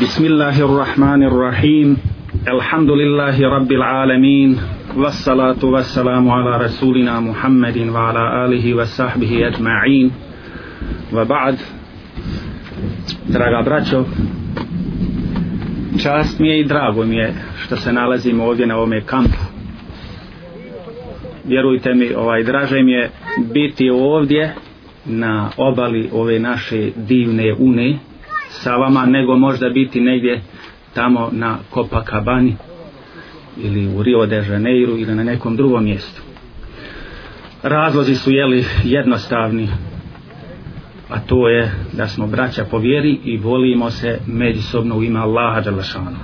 بسم الله الرحمن الرحيم الحمد لله رب العالمين والصلاة والسلام على رسولنا محمد وعلى آله وصحبه أجمعين وبعد دراغا براتشو Čast mi je i drago mi je što se nalazimo ovdje na ovome kampu. Vjerujte mi, ovaj, draže mi je biti ovdje na obali ove naše divne une, sa vama nego možda biti negdje tamo na Copacabani ili u Rio de Janeiro ili na nekom drugom mjestu. Razlozi su jeli jednostavni, a to je da smo braća po vjeri i volimo se međusobno u ime Allaha Đalašanu.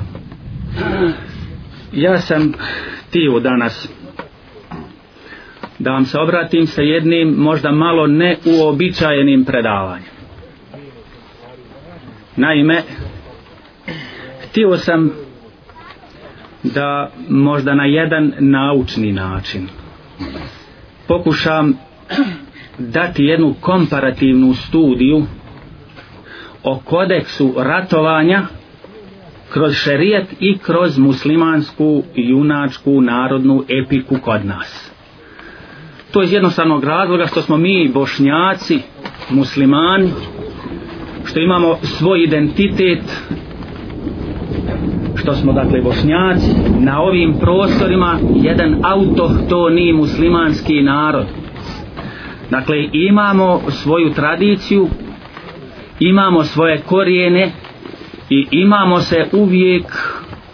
Ja sam tio danas da vam se obratim sa jednim možda malo neuobičajenim predavanjem. Naime, htio sam da možda na jedan naučni način pokušam dati jednu komparativnu studiju o kodeksu ratovanja kroz šerijet i kroz muslimansku junačku narodnu epiku kod nas. To je iz jednostavnog razloga što smo mi bošnjaci, muslimani, što imamo svoj identitet što smo dakle bošnjaci na ovim prostorima jedan autohtoni muslimanski narod dakle imamo svoju tradiciju imamo svoje korijene i imamo se uvijek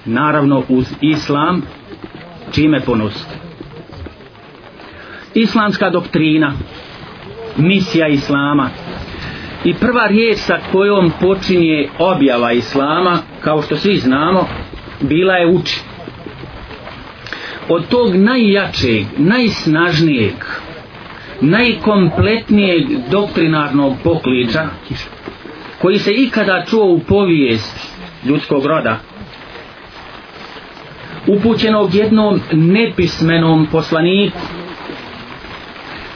naravno uz islam čime ponositi islamska doktrina misija islama I prva riječ sa kojom počinje objava Islama, kao što svi znamo, bila je uči. Od tog najjačeg, najsnažnijeg, najkompletnijeg doktrinarnog pokliča, koji se ikada čuo u povijest ljudskog roda, upućenog jednom nepismenom poslaniku,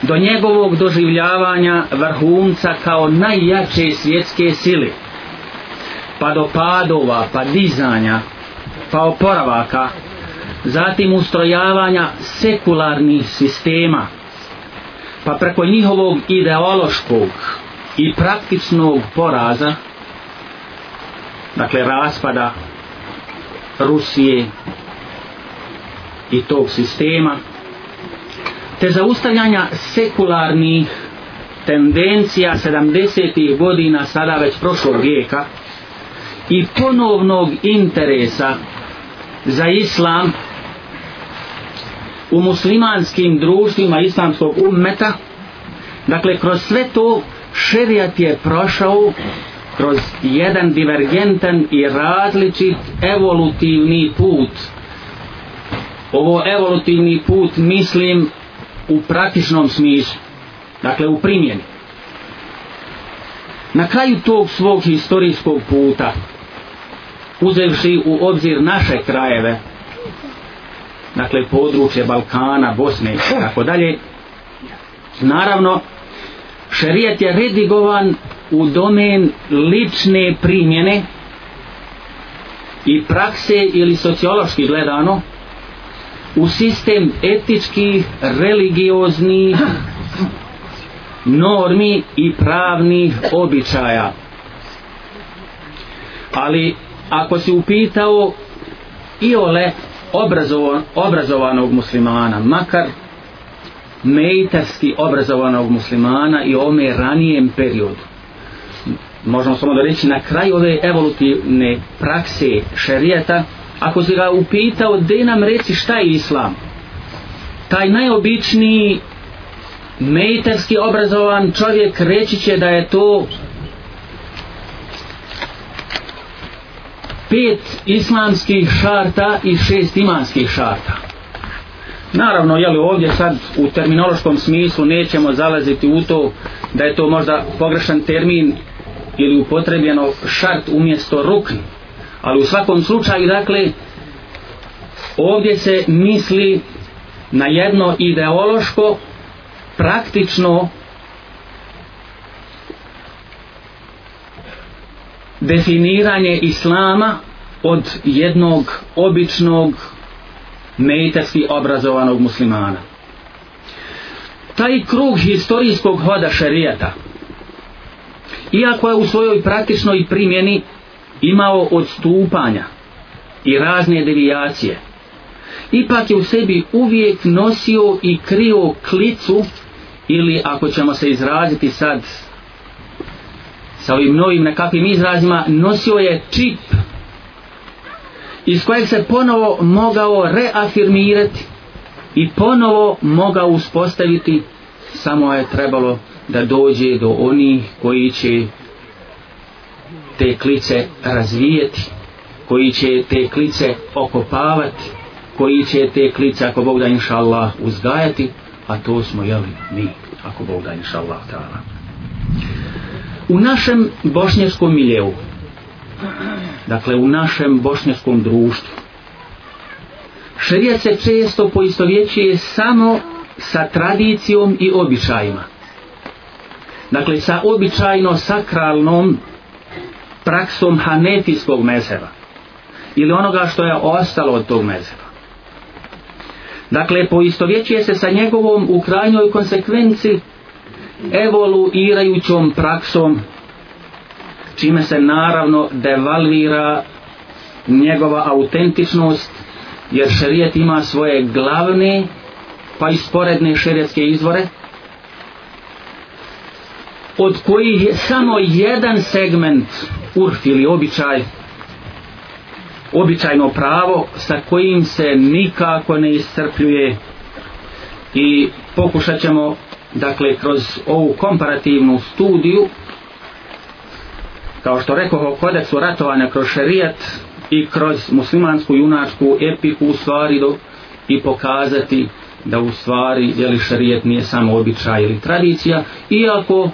do njegovog doživljavanja vrhunca kao najjače svjetske sile, pa do padova, pa dizanja, pa oporavaka, zatim ustrojavanja sekularnih sistema, pa preko njihovog ideološkog i praktičnog poraza, dakle raspada Rusije i tog sistema, te zaustavljanja sekularnih tendencija 70-ih godina sada već prošlog vijeka i ponovnog interesa za islam u muslimanskim društvima islamskog ummeta dakle kroz sve to šerijat je prošao kroz jedan divergentan i različit evolutivni put ovo evolutivni put mislim u praktičnom smislu, dakle u primjeni. Na kraju tog svog historijskog puta, uzevši u obzir naše krajeve, dakle područje Balkana, Bosne i tako dalje, naravno, šerijet je redigovan u domen lične primjene i prakse ili sociološki gledano, u sistem etičkih, religioznih normi i pravnih običaja. Ali ako si upitao i ole obrazovan, obrazovanog muslimana, makar mejterski obrazovanog muslimana i ome ranijem periodu, možemo samo da reći na kraju ove evolutivne prakse šerijeta, ako se ga upitao de nam reci šta je islam taj najobičniji mejterski obrazovan čovjek reći će da je to pet islamskih šarta i šest imanskih šarta naravno je li ovdje sad u terminološkom smislu nećemo zalaziti u to da je to možda pogrešan termin ili upotrebljeno šart umjesto rukni ali u svakom slučaju dakle ovdje se misli na jedno ideološko praktično definiranje islama od jednog običnog mejterski obrazovanog muslimana taj krug historijskog hoda šerijata iako je u svojoj praktičnoj primjeni imao odstupanja i razne devijacije, ipak je u sebi uvijek nosio i krio klicu ili ako ćemo se izraziti sad sa ovim novim nekakvim izrazima, nosio je čip iz kojeg se ponovo mogao reafirmirati i ponovo mogao uspostaviti samo je trebalo da dođe do onih koji će te klice razvijeti, koji će te klice okopavati, koji će te klice, ako Bog da inša Allah, uzgajati, a to smo, jeli, mi, ako Bog da inša Allah, ta'ala. U našem bošnjevskom miljevu, dakle u našem bošnjevskom društvu, šerijat se često poisto vječije samo sa tradicijom i običajima. Dakle, sa običajno sakralnom praksom hanefijskog mezeva ili onoga što je ostalo od tog mezeva. Dakle, poistovjećuje se sa njegovom u krajnjoj konsekvenci evoluirajućom praksom čime se naravno devalvira njegova autentičnost jer šerijet ima svoje glavne pa i sporedne šerijetske izvore od kojih je samo jedan segment urf ili običaj običajno pravo sa kojim se nikako ne iscrpljuje i pokušat ćemo dakle kroz ovu komparativnu studiju kao što rekao o kodeksu ratovanja kroz šerijat i kroz muslimansku junačku epiku u stvari do, i pokazati da u stvari jeli šerijat nije samo običaj ili tradicija iako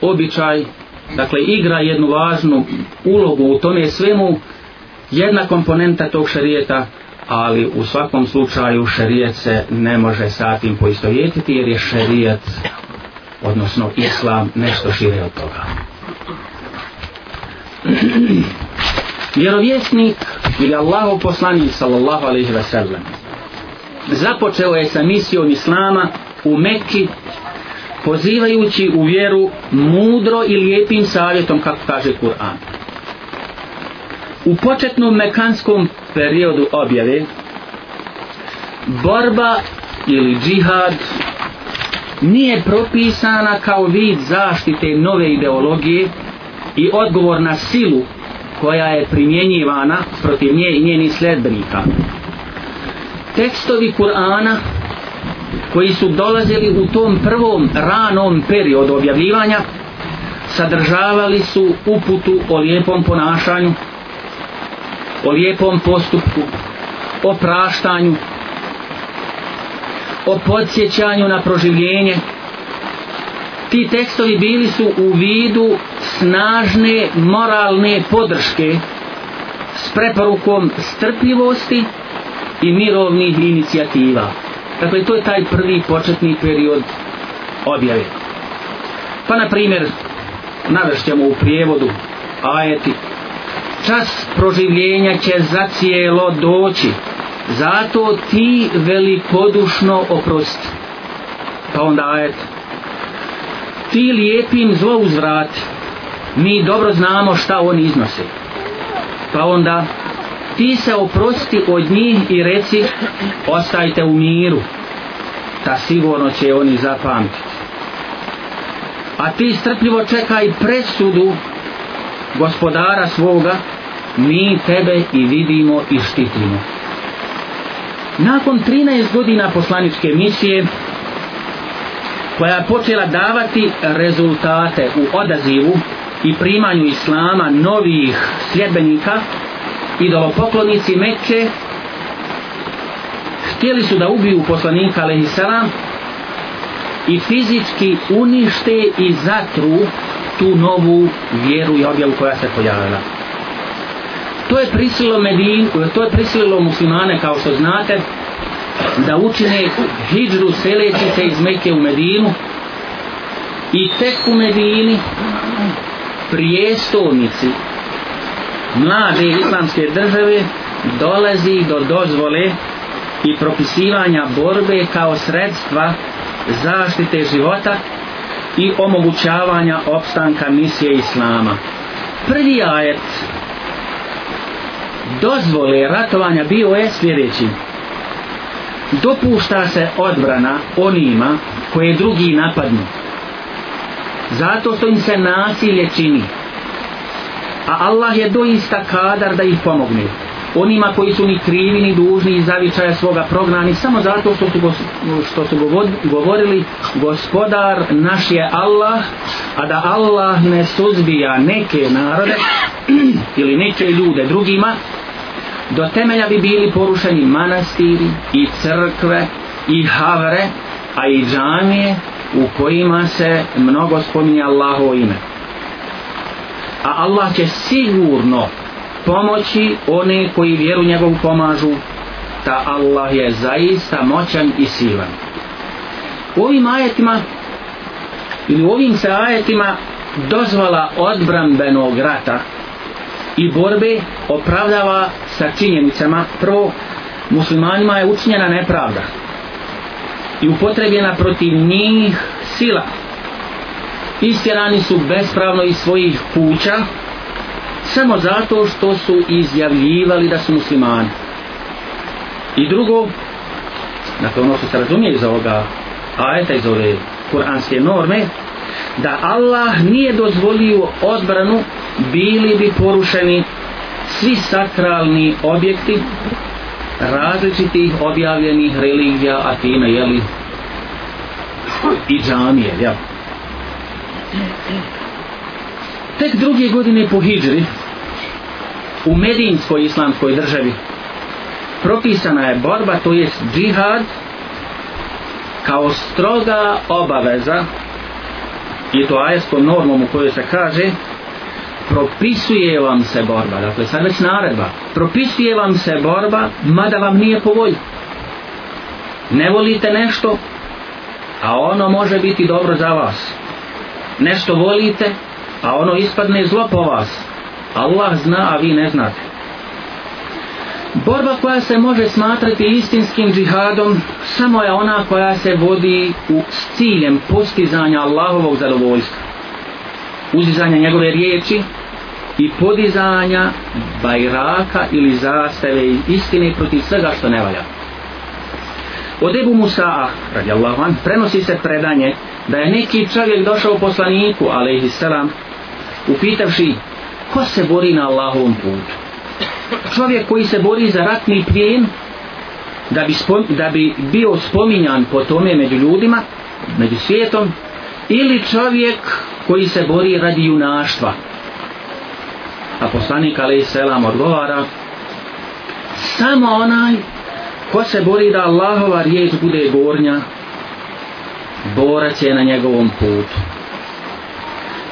običaj dakle igra jednu važnu ulogu u tome svemu jedna komponenta tog šarijeta ali u svakom slučaju šarijet se ne može sa tim poistovjetiti jer je šarijet odnosno islam nešto šire od toga vjerovjesnik ili Allaho poslanik sallallahu alaihi wa sallam započeo je sa misijom islama u Mekki pozivajući u vjeru mudro i lijepim savjetom kako kaže Kur'an. U početnom mekanskom periodu objave borba ili džihad nije propisana kao vid zaštite nove ideologije i odgovor na silu koja je primjenjivana protiv nje i njenih sledbenika. Tekstovi Kur'ana koji su dolazili u tom prvom ranom periodu objavljivanja sadržavali su uputu o lijepom ponašanju o lijepom postupku o praštanju o podsjećanju na proživljenje ti tekstovi bili su u vidu snažne moralne podrške s preporukom strpljivosti i mirovnih inicijativa. Dakle, to je taj prvi početni period objave. Pa, na primjer, navršćemo u prijevodu ajeti. Čas proživljenja će za cijelo doći, zato ti velikodušno oprosti. Pa onda ajeti. Ti lijepim zlo uzvrati, mi dobro znamo šta oni iznose. Pa onda ajeti ti se oprosti od njih i reci ostajte u miru ta sigurno će oni zapamtiti a ti strpljivo čekaj presudu gospodara svoga mi tebe i vidimo i štitimo nakon 13 godina poslaničke misije koja je počela davati rezultate u odazivu i primanju islama novih sljedbenika, idolopoklonici Mekke htjeli su da ubiju poslanika Alehisara i fizički unište i zatru tu novu vjeru i objavu koja se pojavila. To je prisililo Medin, to je prisililo muslimane kao što znate da učine hidžru seleći se iz Mekke u Medinu i tek u Medini prijestolnici mlade islamske države dolazi do dozvole i propisivanja borbe kao sredstva zaštite života i omogućavanja opstanka misije islama. Prvi ajet dozvole ratovanja bio je sljedeći. Dopušta se odbrana onima koje drugi napadnu. Zato što im se nasilje čini a Allah je doista kadar da ih pomogne onima koji su ni krivi ni dužni i zavičaja svoga prognani samo zato što su, gos, što su govorili gospodar naš je Allah a da Allah ne suzbija neke narode ili neke ljude drugima do temelja bi bili porušeni manastiri i crkve i havre a i džamije u kojima se mnogo spominje Allahovo ime a Allah će sigurno pomoći one koji vjeru njegov pomažu ta Allah je zaista moćan i silan u ovim ajetima ili u ovim se ajetima dozvala odbranbenog rata i borbe opravdava sa činjenicama prvo muslimanima je učinjena nepravda i upotrebljena protiv njih sila istjerani su bespravno iz svojih kuća samo zato što su izjavljivali da su muslimani. I drugo, na dakle, to ono što se razumije iz ovoga ajeta, iz ove kuranske norme, da Allah nije dozvolio odbranu, bili bi porušeni svi sakralni objekti različitih objavljenih religija, a time, jeli, i džamije, jel? Ja. Tek druge godine po hijđri u medinskoj islamskoj državi propisana je borba, to je džihad kao stroga obaveza i to ajaskom normom u kojoj se kaže propisuje vam se borba dakle sad već naredba propisuje vam se borba mada vam nije po volji ne volite nešto a ono može biti dobro za vas nešto volite, a ono ispadne zlo po vas. Allah zna, a vi ne znate. Borba koja se može smatrati istinskim džihadom samo je ona koja se vodi u ciljem postizanja Allahovog zadovoljstva, uzizanja njegove riječi i podizanja bajraka ili zastave istine protiv svega što ne valja. Od Ebu Musa, radijallahu an, prenosi se predanje da je neki čovjek došao u poslaniku, alaihi salam, upitavši ko se bori na Allahovom putu. Čovjek koji se bori za ratni plijen, da bi, spom, da bi bio spominjan po tome među ljudima, među svijetom, ili čovjek koji se bori radi junaštva. A poslanik alaihi salam odgovara, samo onaj ko se bori da Allahova riječ bude gornja borat će na njegovom putu.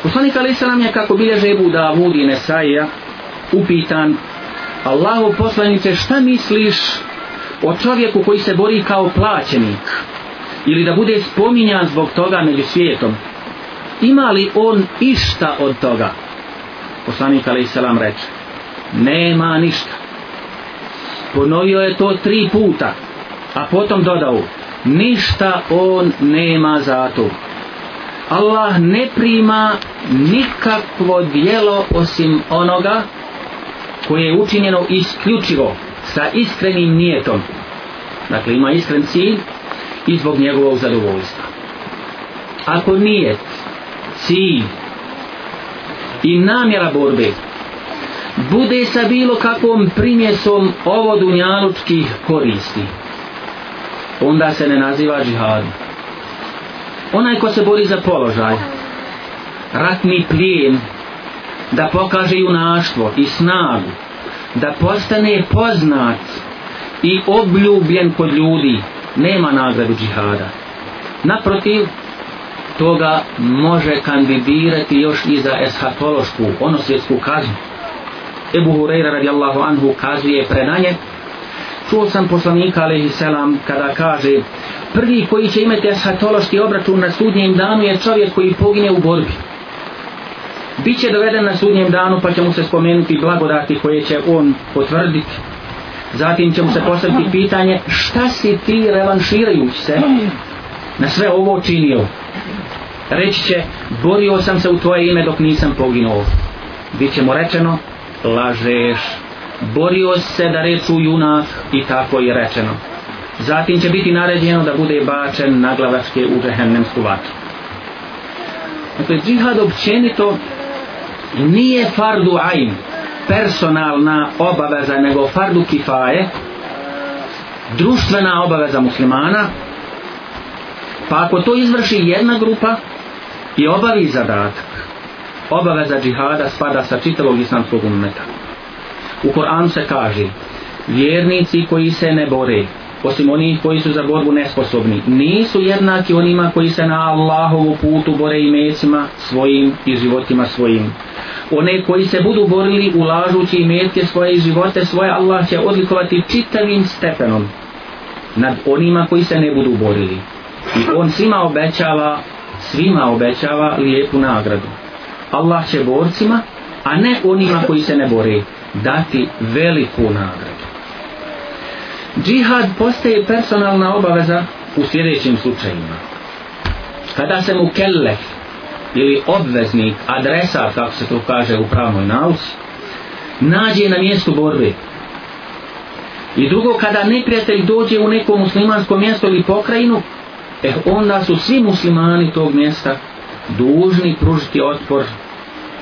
Poslanik Ali Salam je kako bilje žebu da vudi Nesaija upitan Allahu poslanice šta misliš o čovjeku koji se bori kao plaćenik ili da bude spominjan zbog toga među svijetom ima li on išta od toga poslanik Ali Salam reče nema ništa ponovio je to tri puta a potom dodao ništa on nema za to. Allah ne prima nikakvo dijelo osim onoga koje je učinjeno isključivo sa iskrenim nijetom. Dakle, ima iskren cilj i zbog njegovog zadovoljstva. Ako nije cilj i namjera borbe bude sa bilo kakvom primjesom ovo dunjalučkih koristi, onda se ne naziva džihad. Onaj ko se bori za položaj, ratni plijen, da pokaže junaštvo i snagu, da postane poznat i obljubljen kod ljudi, nema nagradu džihada. Naprotiv, toga može kandidirati još i za eshatološku, ono svjetsku kaznu. Ebu Hureyre radijallahu anhu kazuje prenanje, čuo sam poslanika alaihi selam kada kaže prvi koji će imati eshatološki obračun na sudnjem danu je čovjek koji pogine u borbi bit će doveden na sudnjem danu pa će mu se spomenuti blagodati koje će on potvrditi zatim će mu se postaviti pitanje šta si ti revanširajući se na sve ovo činio reći će borio sam se u tvoje ime dok nisam poginuo bit će mu rečeno lažeš borio se da reču junak i tako je rečeno. Zatim će biti naređeno da bude bačen na glavačke u džehennemsku vatru. Dakle, džihad općenito nije fardu ajn, personalna obaveza, nego fardu kifaje, društvena obaveza muslimana, pa ako to izvrši jedna grupa i obavi zadatak, obaveza džihada spada sa čitavog islamskog umeta. U Koranu se kaže vjernici koji se ne bore osim onih koji su za borbu nesposobni nisu jednaki onima koji se na Allahovu putu bore i mesima svojim i životima svojim. One koji se budu borili ulažući i metke svoje i živote svoje Allah će odlikovati čitavim stepenom nad onima koji se ne budu borili. I on svima obećava, svima obećava lijepu nagradu. Allah će borcima, a ne onima koji se ne bore dati veliku nagradu. Džihad postaje personalna obaveza u sljedećim slučajima. Kada se mu kellef ili obveznik, adresa, kako se to kaže u pravnoj nauci, nađe na mjestu borbe. I drugo, kada neprijatelj dođe u neko muslimansko mjesto ili pokrajinu, eh, onda su svi muslimani tog mjesta dužni pružiti otpor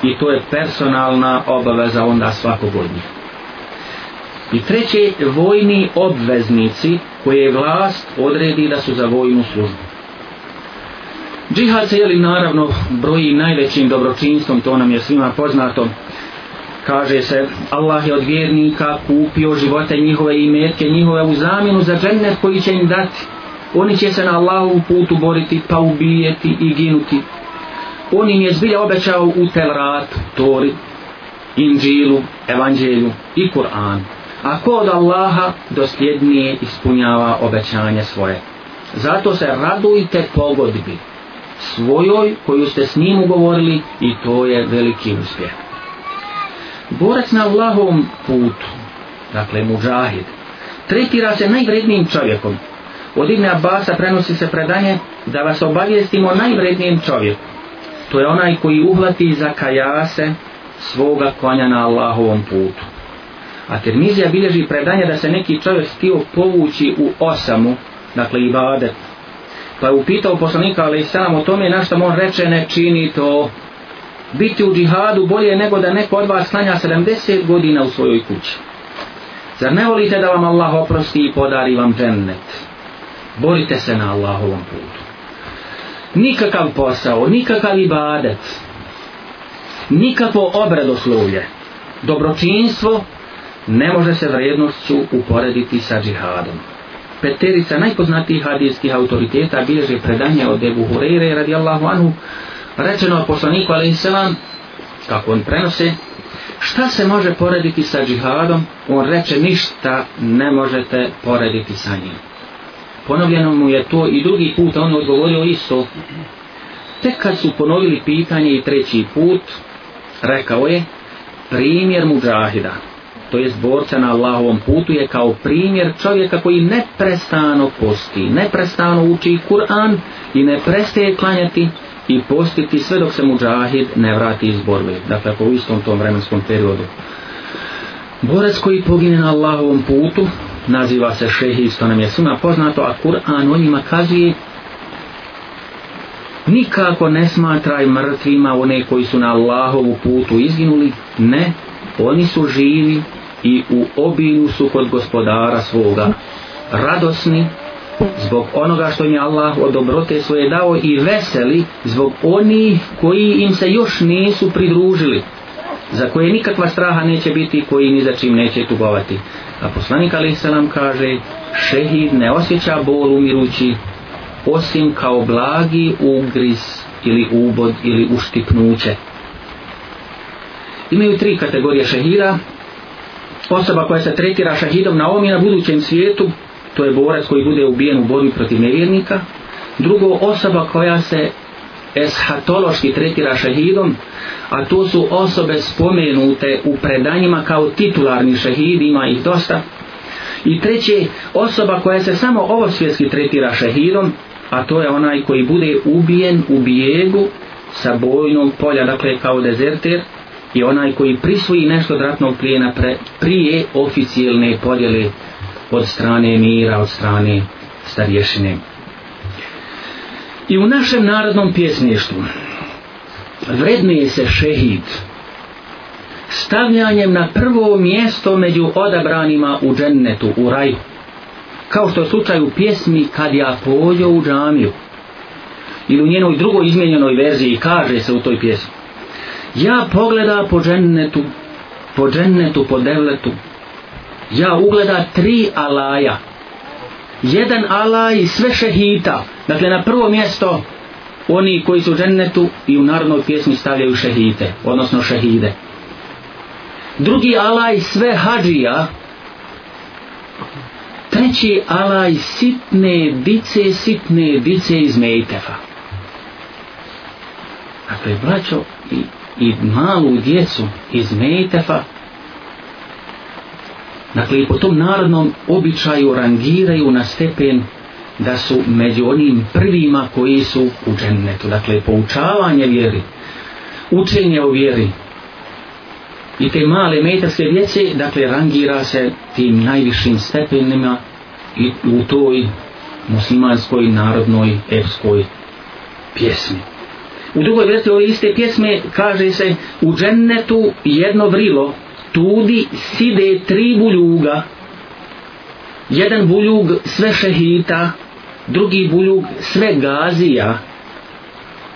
i to je personalna obaveza onda svakog od njih. I treće, vojni obveznici koje vlast odredi da su za vojnu službu. Džihad se jeli naravno broji najvećim dobročinstvom, to nam je svima poznato. Kaže se, Allah je od vjernika kupio živote njihove i metke njihove u zamjenu za džennet koji će im dati. Oni će se na Allahu putu boriti, pa ubijeti i ginuti, on im je zbilja obećao u Telrat, Tori, Inđilu, Evanđelju i Kur'an. A ko od Allaha dosljednije ispunjava obećanje svoje. Zato se radujte pogodbi svojoj koju ste s njim ugovorili i to je veliki uspjeh. Borac na Allahovom putu, dakle muđahid, tretira se najvrednijim čovjekom. Od Ibne Abasa prenosi se predanje da vas obavijestimo najvrednijem čovjeku to je onaj koji uhvati za kajase svoga konja na Allahovom putu. A Tirmizija bilježi predanje da se neki čovjek stio povući u osamu, dakle i badet. Pa je upitao poslanika, ali i sam o tome na što on reče ne čini to. Biti u džihadu bolje nego da neko od vas slanja 70 godina u svojoj kući. Zar ne volite da vam Allah oprosti i podari vam džennet? Borite se na Allahovom putu nikakav posao, nikakav ibadet, nikakvo obradoslovlje, dobročinstvo, ne može se vrednošću uporediti sa džihadom. Peterica najpoznatijih hadijskih autoriteta bilježe predanje od Ebu Hureyre radijallahu anhu, rečeno od poslaniku a.s. kako on prenose, šta se može porediti sa džihadom, on reče ništa ne možete porediti sa njim ponovljeno mu je to i drugi put on odgovorio isto tek kad su ponovili pitanje i treći put rekao je primjer mudžahida to je borca na Allahovom putu je kao primjer čovjeka koji neprestano posti neprestano uči Kur'an i ne prestaje klanjati i postiti sve dok se mudžahid ne vrati iz borbe dakle po istom tom vremenskom periodu borac koji pogine na Allahovom putu naziva se šehi, što nam je svima poznato, a Kur'an o njima kazi nikako ne smatraj mrtvima one koji su na Allahovu putu izginuli, ne, oni su živi i u obilju su kod gospodara svoga radosni zbog onoga što im je Allah od dobrote svoje dao i veseli zbog onih koji im se još nisu pridružili za koje nikakva straha neće biti i koji ni za čim neće tugovati. A poslanik Ali Isalam kaže, šehid ne osjeća bol umirući, osim kao blagi ugriz ili ubod ili uštipnuće. Imaju tri kategorije šehida. Osoba koja se tretira šehidom na ovom i na budućem svijetu, to je borac koji bude ubijen u borbi protiv nevjernika. Drugo, osoba koja se eshatološki tretira šehidom, a to su osobe spomenute u predanjima kao titularni šehid, ima ih dosta. I treće, osoba koja se samo ovosvjetski tretira šehidom, a to je onaj koji bude ubijen u bijegu sa bojnog polja, dakle kao dezerter, i onaj koji prisvoji nešto od ratnog plijena pre, prije oficijelne podjele od strane mira, od strane starješine. I u našem narodnom pjesništvu vrednije se šehid stavljanjem na prvo mjesto među odabranima u džennetu, u raju. Kao što je slučaj u pjesmi Kad ja pođo u džamiju. Ili u njenoj drugoj izmjenjenoj verziji kaže se u toj pjesmi. Ja pogleda po džennetu, po džennetu, po devletu. Ja ugleda tri alaja, jedan Allah i sve šehita dakle na prvo mjesto oni koji su u džennetu i u narodnoj pjesmi stavljaju šehite odnosno šehide drugi Allah i sve hađija treći Allah i sitne dice sitne dice iz Mejtefa dakle braćo i, i malu djecu iz Mejtefa dakle i po tom narodnom običaju rangiraju na stepen da su među onim prvima koji su u džennetu. Dakle, poučavanje vjeri, učenje o vjeri i te male metarske djece, dakle, rangira se tim najvišim stepenima i u toj muslimanskoj narodnoj epskoj pjesmi. U drugoj vrsti ove iste pjesme kaže se u džennetu jedno vrilo, tudi side tri buljuga. Jedan buljug sve šehita, drugi buljug sve gazija,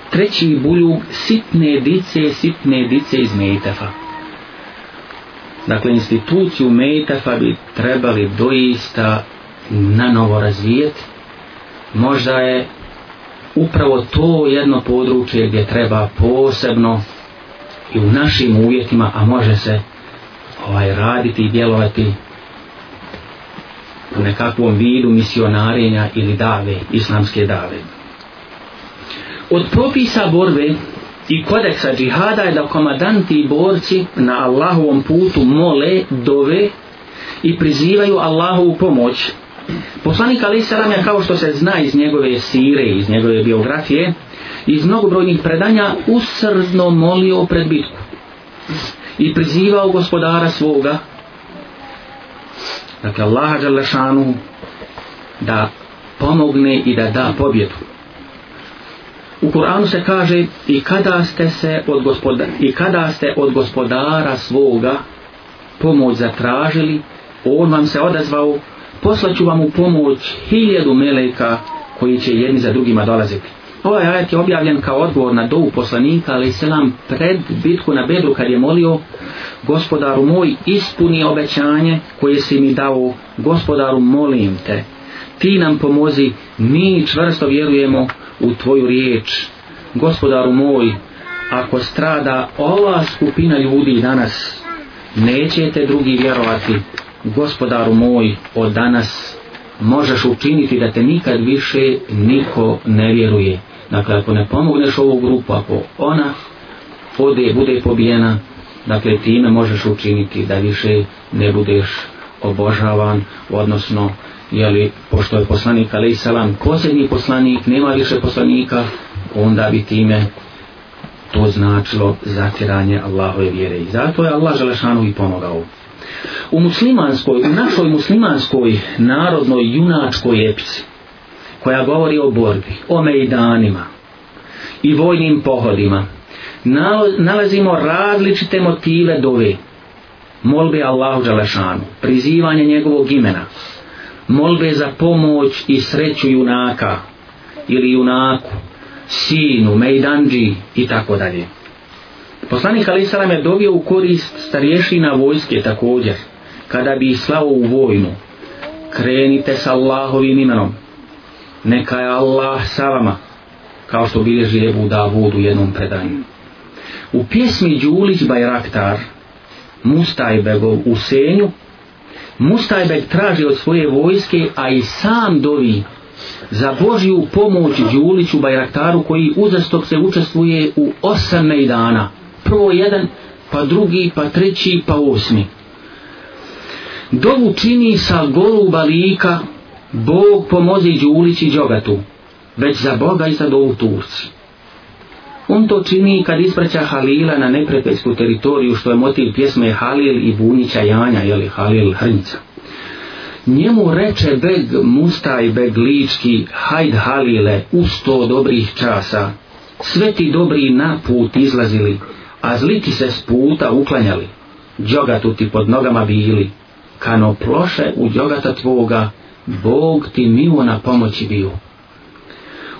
treći buljug sitne dice, sitne dice iz metafa. Dakle, instituciju metafa bi trebali doista na novo razvijeti. Možda je upravo to jedno područje gdje treba posebno i u našim uvjetima, a može se ovaj, raditi i djelovati u nekakvom vidu misionarenja ili dave, islamske dave. Od propisa borbe i kodeksa džihada je da komadanti i borci na Allahovom putu mole, dove i prizivaju Allahovu pomoć. Poslanik Ali Saram je kao što se zna iz njegove sire, iz njegove biografije, iz mnogobrojnih predanja usrdno molio pred bitku i prizivao gospodara svoga dakle Allaha Đalešanu da pomogne i da da pobjedu u Kur'anu se kaže i kada ste se od gospodara i kada ste od gospodara svoga pomoć zatražili on vam se odazvao poslaću vam u pomoć hiljadu meleka koji će jedni za drugima dolaziti ovaj ajet je objavljen kao odgovor na dovu poslanika, ali selam pred bitku na bedru kad je molio gospodaru moj ispuni obećanje koje si mi dao gospodaru molim te ti nam pomozi, mi čvrsto vjerujemo u tvoju riječ gospodaru moj ako strada ova skupina ljudi danas nećete drugi vjerovati gospodaru moj od danas možeš učiniti da te nikad više niko ne vjeruje dakle ako ne pomogneš ovu grupu, ako ona ode, bude pobijena, dakle time možeš učiniti da više ne budeš obožavan, odnosno jeli, pošto je poslanik ali selam posljednji poslanik, nema više poslanika, onda bi time to značilo zatiranje Allahove vjere. I zato je Allah Želešanu i pomogao. U muslimanskoj, u našoj muslimanskoj narodnoj junačkoj epici, koja govori o borbi, o mejdanima i vojnim pohodima, nalazimo različite motive dove, molbe Allahu Đalešanu, prizivanje njegovog imena, molbe za pomoć i sreću junaka ili junaku, sinu, mejdanđi i tako dalje. Poslanik Ali Salam je dobio u korist starješina vojske također, kada bi slao u vojnu, krenite s Allahovim imenom, neka je Allah sa vama, kao što bilježi Ebu Davud u jednom predanju. U pjesmi Đulić Bajraktar, Mustajbegov u senju, Mustajbeg traži od svoje vojske, a i sam dovi za Božju pomoć Đuliću Bajraktaru koji uzastop se učestvuje u osam mejdana. Prvo jedan, pa drugi, pa treći, pa osmi. Dovu čini sa goluba lika Bog pomozi Đulić i Đogatu, već za Boga i za dovu Turci. On to čini kad ispraća Halila na neprepetsku teritoriju, što je motiv pjesme Halil i Bunića Janja, jeli Halil Hrnica. Njemu reče Beg Mustaj Beg Lički, hajd Halile, u sto dobrih časa, sve ti dobri na put izlazili, a zliti se s puta uklanjali, džogatu ti pod nogama bili, kano ploše u džogata tvoga, Bog ti milo na pomoći bio.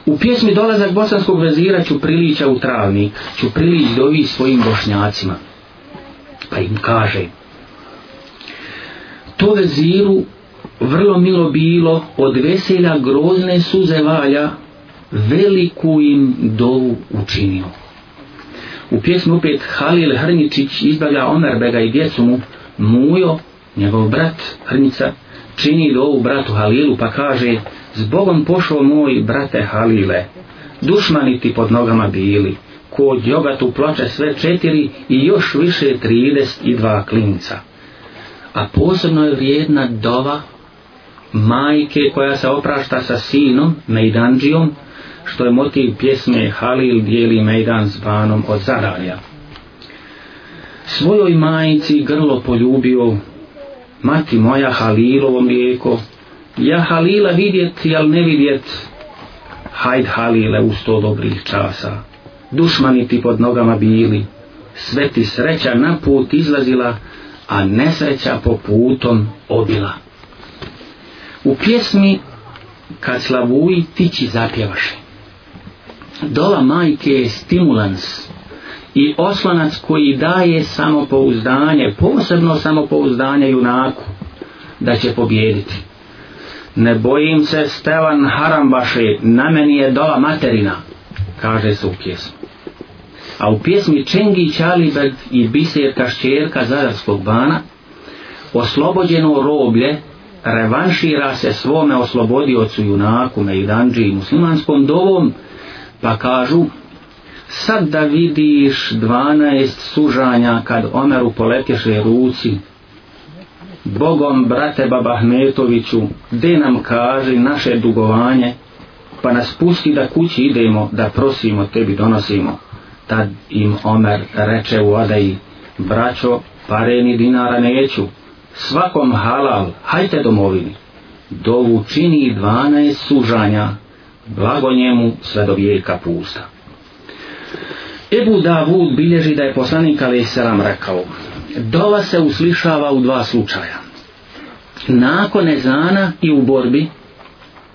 U pjesmi Dolazak bosanskog vezira Ćuprilića u travni, Ćuprilić dovi svojim bošnjacima, pa im kaže, To veziru vrlo milo bilo, od veselja grozne suze valja, veliku im dovu učinio. U pjesmu opet Halil Hrničić izbavlja Omerbega i djecu mu, Mujo, njegov brat Hrnica, čini do ovu bratu Halilu pa kaže Zbogom pošao moj brate Halile, dušmani ti pod nogama bili, kod jogatu plače sve četiri i još više 32 klinca. A posebno je vrijedna dova majke koja se oprašta sa sinom Mejdanđijom, što je motiv pjesme Halil dijeli Mejdan s banom od Zaralja. Svojoj majici grlo poljubio mati moja Halilovo mlijeko, ja Halila vidjet, jel ne vidjet, hajd Halile u sto dobrih časa, dušmani ti pod nogama bili, sve ti sreća na put izlazila, a nesreća po putom odila. U pjesmi Kad slavuji tići zapjevaše, dola majke je stimulans, stimulans, i oslonac koji daje samopouzdanje, posebno samopouzdanje junaku, da će pobjediti. Ne bojim se Stevan Harambaše, na meni je dola materina, kaže se u pjesmu. A u pjesmi Čengi Čalibed i Biserka Šćerka Zadarskog bana, oslobođeno roblje, revanšira se svome oslobodiocu junaku Mejdanđi i muslimanskom dovom, pa kažu sad da vidiš 12 sužanja kad Omeru poletješe ruci Bogom brate Babahmetoviću de nam kaži naše dugovanje pa nas pusti da kući idemo da prosimo tebi donosimo tad im Omer reče u Adeji braćo pareni dinara neću svakom halal hajte domovini dovu čini 12 sužanja blago njemu sve do vijeka pusta Ebu Davud bilježi da je poslanik A.S. rekao Dova se uslišava u dva slučaja Nakon ezana i u borbi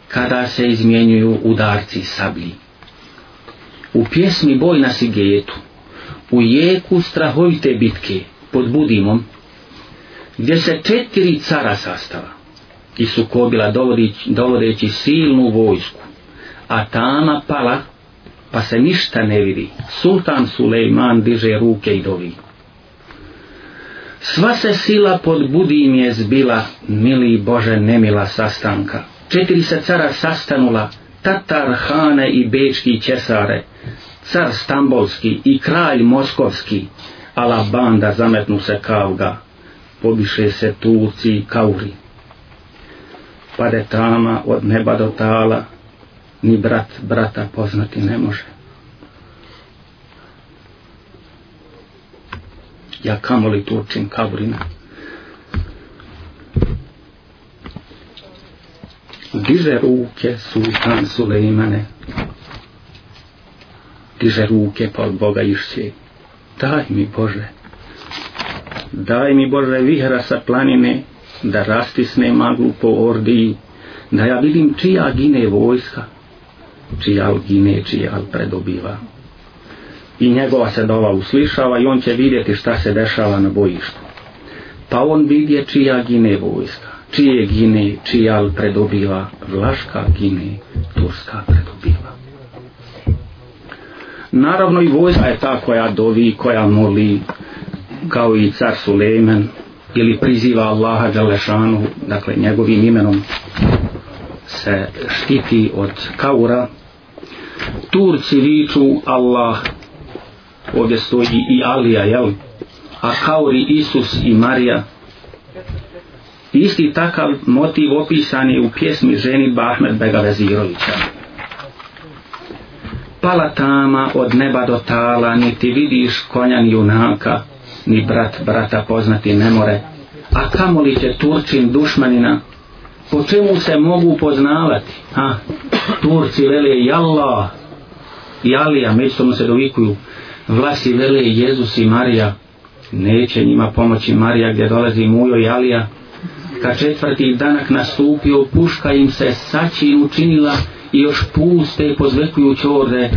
kada se izmjenjuju udarci sablji. U pjesmi Boj na Sigejetu u jeku strahovite bitke pod Budimom gdje se četiri cara sastava i su kobila dovodeći, dovodeći silnu vojsku a tama pala pa se ništa ne vidi. Sultan Sulejman diže ruke i dovi. Sva se sila pod budim je zbila, mili Bože nemila sastanka. Četiri se cara sastanula, Tatar, Hane i Bečki Česare, car Stambolski i kralj Moskovski, ala banda zametnu se kavga, pobiše se Turci i Kauri. Pade tama od neba do tala, ni brat brata poznati ne može. Ja kamoli tu učim kaburina. Diže ruke sultan Sulejmane. Diže ruke pa od Boga išće. Daj mi Bože. Daj mi Bože vihra sa planine da rastisne maglu po ordiji. Da ja vidim čija gine vojska čiji al gine, čiji al predobiva. I njegova se dova uslišava i on će vidjeti šta se dešava na bojištu. Pa on vidje čija gine vojska, čije gine, čiji al predobiva, vlaška gine, turska predobiva. Naravno i vojska je ta koja dovi, koja moli, kao i car Sulejmen, ili priziva Allaha Đalešanu, dakle njegovim imenom, se štiti od kaura, Turci viču Allah ovdje stoji i Alija jel? a Kauri Isus i Marija isti takav motiv opisan je u pjesmi ženi Bahmed Begavezirovića pala tama od neba do tala ni ti vidiš konjan junaka ni brat brata poznati ne more a kamo li će Turčin dušmanina po čemu se mogu poznavati ha? Turci vele i Allah i Alija međusobno se dovikuju vlasti vele Jezus i Marija neće njima pomoći Marija gdje dolazi Mujo i Alija ka četvrti danak nastupio puška im se sačin učinila i još puste i pozvekuju čorde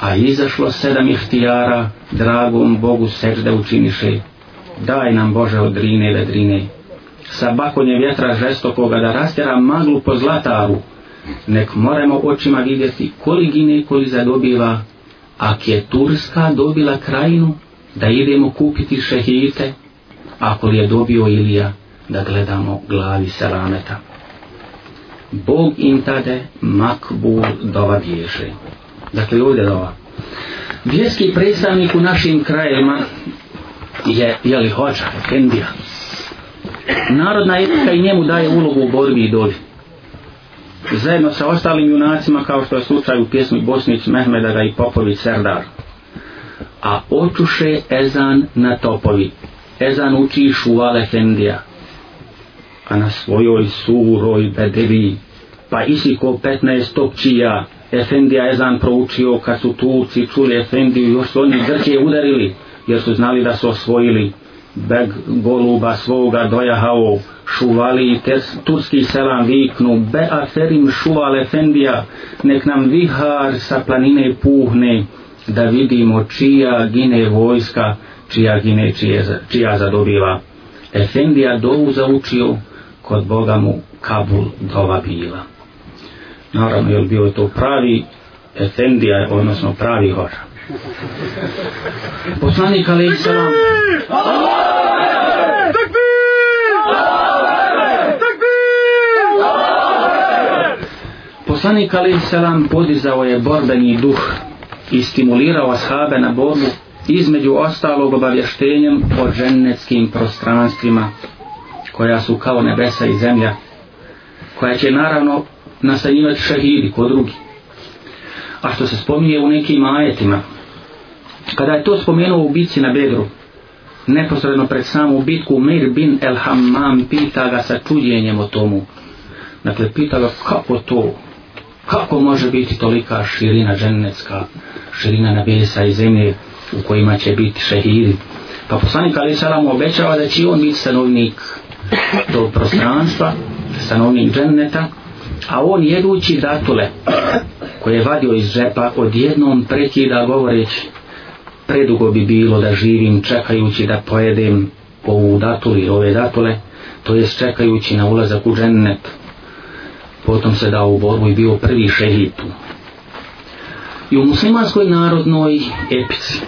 a izašlo sedam ihtijara dragom Bogu sežde učiniše daj nam Bože od drine vedrine drine sa bakonje vjetra žestokoga da rastjera maglu po zlataru, nek moramo očima vidjeti koli gine koli zadobiva, a je Turska dobila krajinu da idemo kupiti šehite, a koli je dobio Ilija da gledamo glavi selameta. Bog im tade makbul dova bježe. Dakle, ovdje dova. Vjerski predstavnik u našim krajima je, jeli hoća, Kendija, narodna etika i njemu daje ulogu u borbi i dolji. Zajedno sa ostalim junacima kao što je slučaj u pjesmi Bosnić, Mehmedaga i Popović, Serdar. A očuše Ezan na topovi. Ezan uči Šuval Efendija. A na svojoj suroj bedevi. Pa isi ko petnaest topčija. Efendija Ezan proučio kad su Turci čuli Efendiju još su oni grđe udarili jer su znali da su osvojili beg goluba svoga dojahao šuvali i turski selam viknu be aferim šuval efendija nek nam vihar sa planine puhne da vidimo čija gine vojska čija gine čije, čija zadobiva efendija dovu zaučio kod Boga mu Kabul dova bila naravno je bio to pravi efendija odnosno pravi hoža Poslanik Ali Isra. Poslanik Ali Selam podizao je borbeni duh i stimulirao ashabe na borbu između ostalog obavještenjem o ženeckim prostranstvima koja su kao nebesa i zemlja koja će naravno nasanjivati šahidi ko drugi a što se spominje u nekim ajetima kada je to spomenuo u bici na Bedru, neposredno pred samu bitku, Mir bin El Hammam pita ga sa čudjenjem o tomu. Dakle, pita ga kako to, kako može biti tolika širina dženecka, širina nebesa i zemlje u kojima će biti šehidi. Pa poslanik Ali Salam obećava da će on biti stanovnik tog prostranstva, stanovnik dženeta, a on jedući datule koje je vadio iz džepa odjednom prekida govoreći predugo bi bilo da živim čekajući da pojedem ovu datulu i ove datule, to je čekajući na ulazak u džennet. Potom se dao u borbu i bio prvi šehitu. I u muslimanskoj narodnoj epici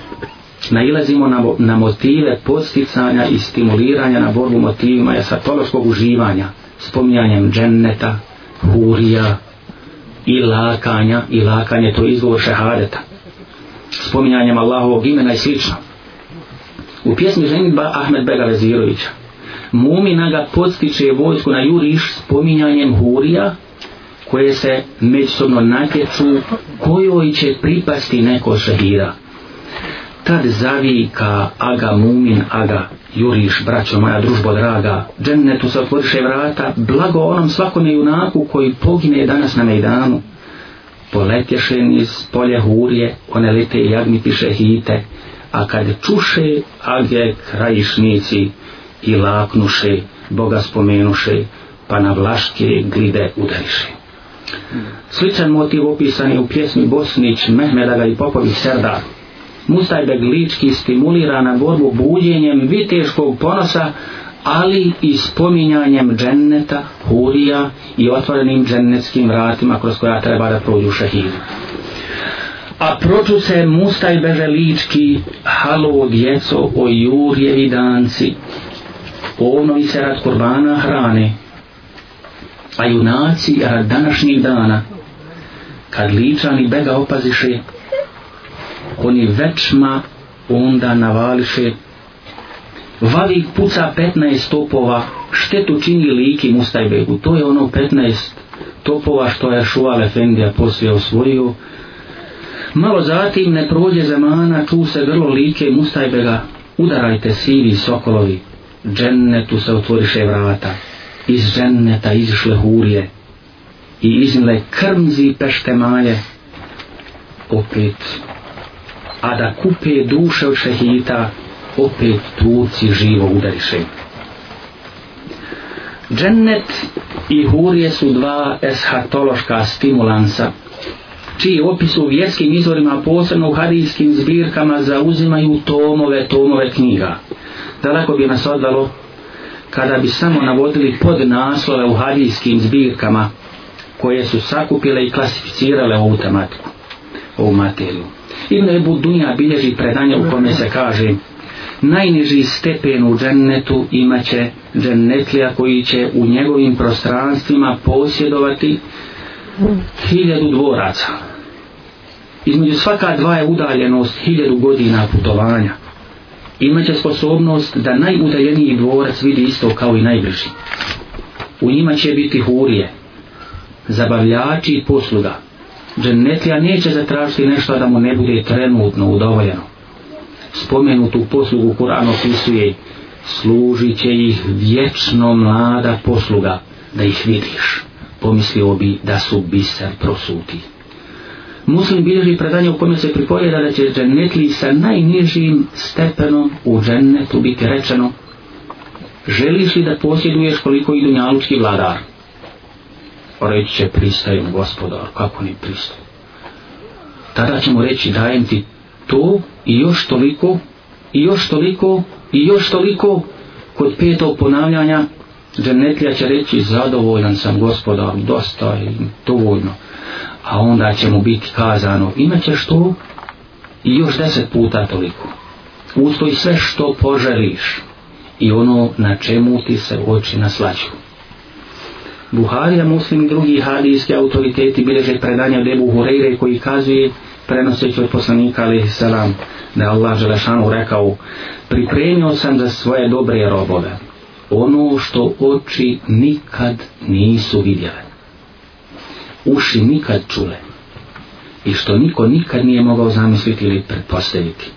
nailazimo na, na motive posticanja i stimuliranja na borbu motivima je satološkog uživanja, spominjanjem dženneta, hurija i lakanja, i lakanje to je izgovor šehadeta spominjanjem Allahovog imena i slično. U pjesmi ženitba Ahmed Bega Vezirovića Mumina ga podstiče vojsku na juriš spominjanjem hurija koje se međusobno natjecu kojoj će pripasti neko šehira. Tad zavika aga mumin aga juriš braćo moja družbo draga džennetu se otvoriše vrata blago onom svakome junaku koji pogine danas na Mejdanu poletješen iz polje hurje, one lite i agnitiše hite, a kad čuše age krajišnici i laknuše, Boga spomenuše, pa na vlaške glide udariše. Sličan motiv opisan je u pjesmi Bosnić, Mehmedaga i Popović Serda. Mustajbeg lički stimulira na borbu buđenjem viteškog ponosa, ali i spominjanjem dženneta, hurija i otvorenim džennetskim vratima kroz koja treba da prođu šahid. A proču se mustaj beželički, halo djeco o jurjevi danci, ono i se rad kurbana hrane, a junaci rad današnjih dana, kad ličani bega opaziše, oni večma onda navališe vadi puca 15 topova štetu čini liki Mustajbegu to je ono 15 topova što je Šuval Efendija poslije osvojio malo zatim ne prođe zemana ču se grlo like Mustajbega udarajte sivi sokolovi džennetu se otvoriše vrata iz dženneta izišle hurje i iznile krmzi pešte malje opet a da kupe duše od šehita opet truci živo udariše. Džennet i Hurije su dva eshatološka stimulansa čiji opis u vjerskim izvorima, posebno u hadijskim zbirkama, zauzimaju tomove, tomove knjiga. Daleko bi nas odalo, kada bi samo navodili pod naslove u hadijskim zbirkama, koje su sakupile i klasificirale ovu tematiku, ovu materiju. Ibn Ebu Dunja bilježi predanje u kome se kaže najniži stepen u džennetu imaće džennetlija koji će u njegovim prostranstvima posjedovati hiljadu dvoraca. Između svaka dva je udaljenost hiljadu godina putovanja. Imaće sposobnost da najudaljeniji dvorac vidi isto kao i najbliži. U njima će biti hurije, zabavljači i posluga. Džennetlija neće zatražiti nešto da mu ne bude trenutno udovoljeno spomenutu poslugu Kur'an opisuje služit će ih vječno mlada posluga da ih vidiš pomislio bi da su biser prosuti muslim bilježi predanje u kome se pripovjeda da će džennetli sa najnižim stepenom u džennetu biti rečeno želiš li da posjeduješ koliko i dunjalučki vladar reći će pristajem gospodar kako ne pristaj tada ćemo reći dajem ti to i još toliko i još toliko i još toliko kod petog ponavljanja džennetlija će reći zadovoljan sam gospodar dosta i dovoljno a onda će mu biti kazano imaćeš to i još deset puta toliko ustoj sve što poželiš i ono na čemu ti se oči naslaću Buharija, muslim i drugi hadijski autoriteti bileže predanja debu Hureyre koji kazuje prenoseći od poslanika alaihi salam da je Allah Želešanu rekao pripremio sam za svoje dobre robove ono što oči nikad nisu vidjele uši nikad čule i što niko nikad nije mogao zamisliti ili pretpostaviti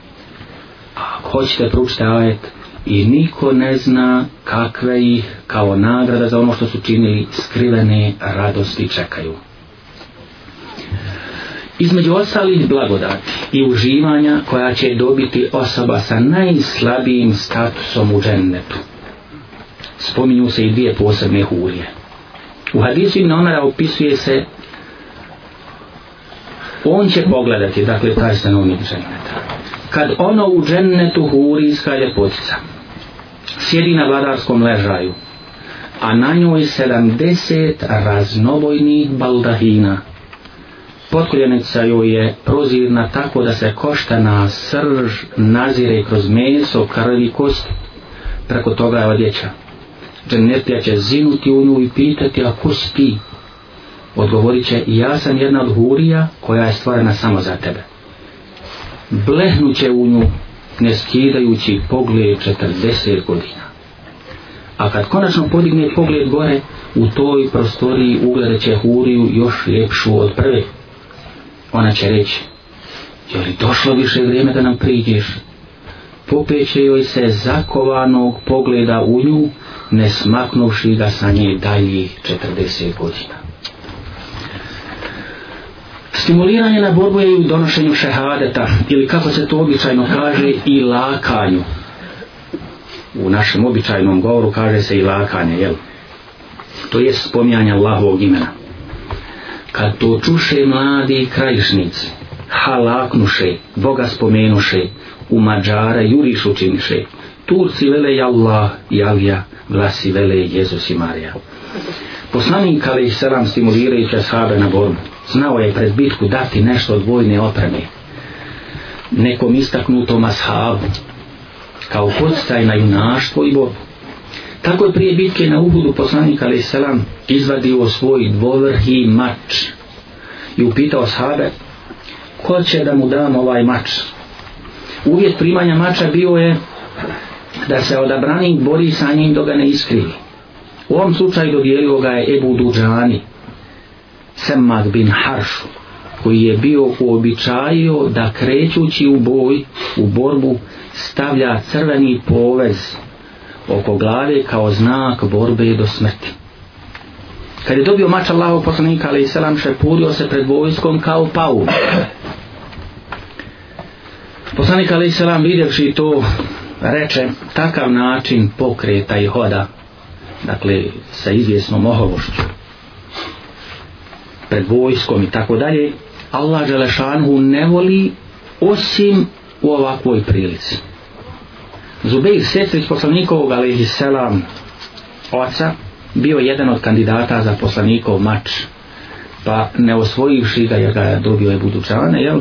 a ako hoćete pručite ajet i niko ne zna kakve ih kao nagrada za ono što su činili skrivene radosti čekaju između ostalih blagodati i uživanja koja će dobiti osoba sa najslabijim statusom u džennetu. Spominju se i dvije posebne hulje. U hadisu i nomera opisuje se on će pogledati, dakle, taj stanovnik dženneta. Kad ono u džennetu huri iz kaljepotica, sjedi na vladarskom ležaju, a na njoj 70 raznobojnih baldahina, Potkoljenica ju je prozirna tako da se košta na srž nazire kroz meso, krvi i kost. Preko toga je odjeća. Dženetija će zinuti u nju i pitati, a ko si ti? Odgovorit će, ja sam jedna od hurija koja je stvorena samo za tebe. Blehnuće u nju, ne skidajući pogled 40 godina. A kad konačno podigne pogled gore, u toj prostoriji ugledat će huriju još ljepšu od prve ona će reći je li došlo više vrijeme da nam priđeš popeće joj se zakovanog pogleda u nju ne smaknuši ga sa nje dalji 40 godina stimuliranje na borbu je i u donošenju šehadeta ili kako se to običajno kaže i lakanju u našem običajnom govoru kaže se i lakanje jel? to je spominjanje Allahovog imena kad to čuše mladi krajišnici, halaknuše, Boga spomenuše, u Mađara juriš učiniše, Turci vele i Allah i Alija, glasi vele i Jezus i Marija. Poslanik Ali Isaram stimulirajuće sahabe na borbu, znao je pred bitku dati nešto od vojne opreme, nekom istaknutom ashabu, kao podstaj na junaštvo i borbu. Tako je prije bitke na Uhudu poslanik Ali Selam izvadio svoj dvovrhi mač i upitao sahabe ko će da mu dam ovaj mač. Uvjet primanja mača bio je da se odabrani bori sa njim dok ga ne iskrivi. U ovom slučaju dodijelio ga je Ebu Duđani Semad bin Haršu koji je bio uobičajio da krećući u boj, u borbu, stavlja crveni povez oko glave kao znak borbe do smrti. Kad je dobio mač Allahov poslanika, ali i selam šepurio se pred vojskom kao pau. Poslanik Ali Selam vidjevši to reče takav način pokreta i hoda dakle sa izvjesnom ohovošću pred vojskom i tako dalje Allah Želešanhu ne voli osim u ovakvoj prilici Zubeir sestri iz poslanikovog alaihi selam oca bio jedan od kandidata za poslanikov mač pa ne osvojivši ga jer ga je dobio Ebu Duđane jel?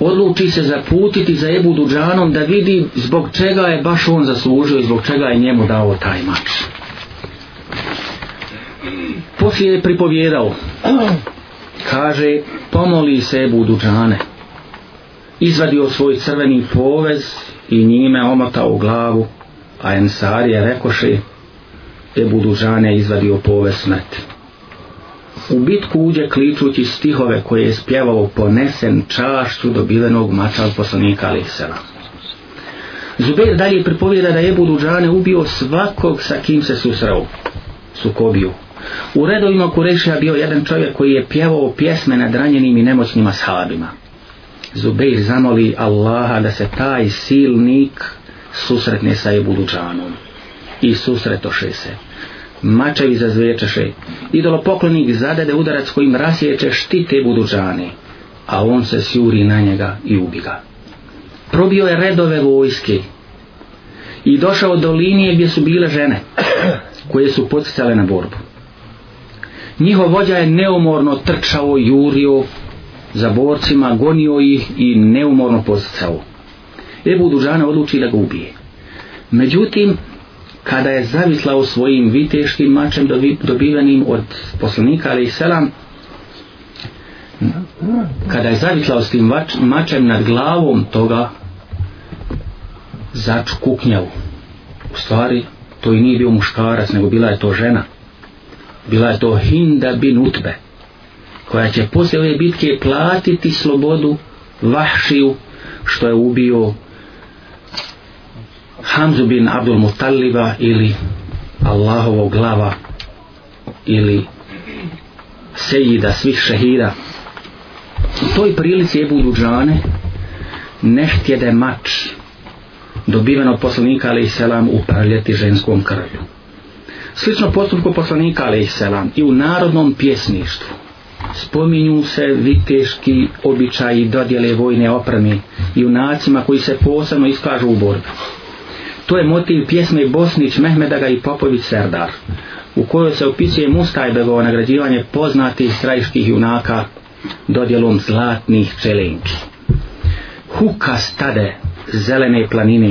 odluči se zaputiti za Ebu Duđanom da vidi zbog čega je baš on zaslužio i zbog čega je njemu dao taj mač poslije je pripovjedao kaže pomoli se Ebu Duđane izvadio svoj crveni povez i njime omata u glavu, a Ensar je rekoše, te budu žane izvadio povest smrti. U bitku uđe kličući stihove koje je spjevao ponesen čašću dobivenog mača od poslanika Alisela. Zubir dalje pripovjeda da je Ebu Duđane ubio svakog sa kim se susrao, sukobiju. U redovima Kurešija bio jedan čovjek koji je pjevao pjesme nad ranjenim i nemoćnim ashabima. Zubeir zamoli Allaha da se taj silnik susretne sa Ebuluđanom i susretoše se mačevi zazvečeše idolopoklonik zadede udarac kojim rasječe štite Ebuluđane a on se sjuri na njega i ubiga probio je redove vojske i došao do linije gdje su bile žene koje su podsjecale na borbu njihov vođa je neumorno trčao, jurio za borcima, gonio ih i neumorno posticao. Ebu Dužana odluči da ga ubije. Međutim, kada je zavisla u svojim viteškim mačem dobivenim od poslanika Ali Selam, kada je zavisla s tim mačem nad glavom toga začkuknjavu. U stvari, to i nije bio muškarac, nego bila je to žena. Bila je to Hinda bin Utbe koja će poslije ove bitke platiti slobodu Vahšiju što je ubio Hamzu bin Abdul Mutalliba ili Allahovog glava ili sejida svih šehida u toj prilici je budu džane neštjede mač dobiven od poslanika ali selam upravljati ženskom krvju slično postupku poslanika ali selam i u narodnom pjesništvu spominju se viteški običaj i dodjele vojne opreme junacima koji se posebno iskažu u borbi. To je motiv pjesme Bosnić Mehmedaga i Popović Serdar, u kojoj se opisuje Mustajbegovo nagrađivanje poznatih strajskih junaka dodjelom zlatnih čelenki. Huka stade zelene planine,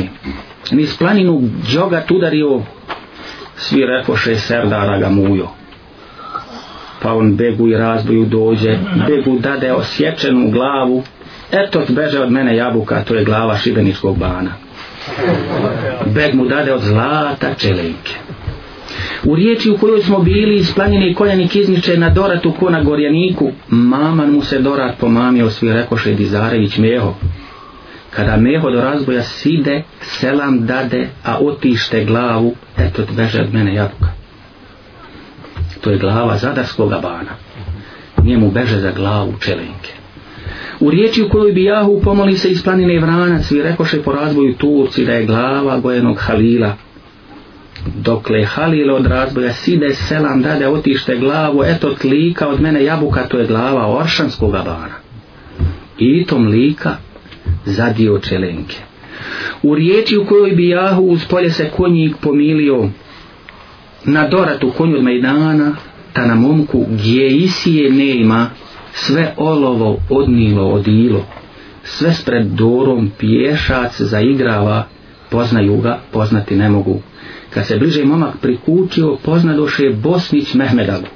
niz planinu džogat udario, svi rekoše Serdara ga mujo pa on begu i razboju dođe, begu dade osjećenu glavu, eto beže od mene jabuka, to je glava šibeničkog bana. Beg mu dade od zlata čelenke. U riječi u kojoj smo bili iz planjeni koljenik izniče na doratu ko na gorjaniku, maman mu se dorat pomamio svi rekoše Dizarević Meho. Kada Meho do razboja side, selam dade, a otište glavu, eto beže od mene jabuka to je glava zadarskog abana. Njemu beže za glavu čelenke. U riječi u kojoj bi Jahu pomoli se iz planine Vranac i rekoše po razboju Turci da je glava gojenog Halila. Dokle Halil od razboja side selam dade otište glavu, eto tlika od mene jabuka, to je glava oršanskog abana. I tom lika zadio čelenke. U riječi u kojoj bi Jahu uz polje se konjik pomilio, na doratu konju od Majdana, ta na momku gdje isije nema, sve olovo odnilo odilo, sve spred dorom pješac zaigrava, poznaju ga, poznati ne mogu. Kad se bliže momak prikučio, poznadoše Bosnić Mehmedagu,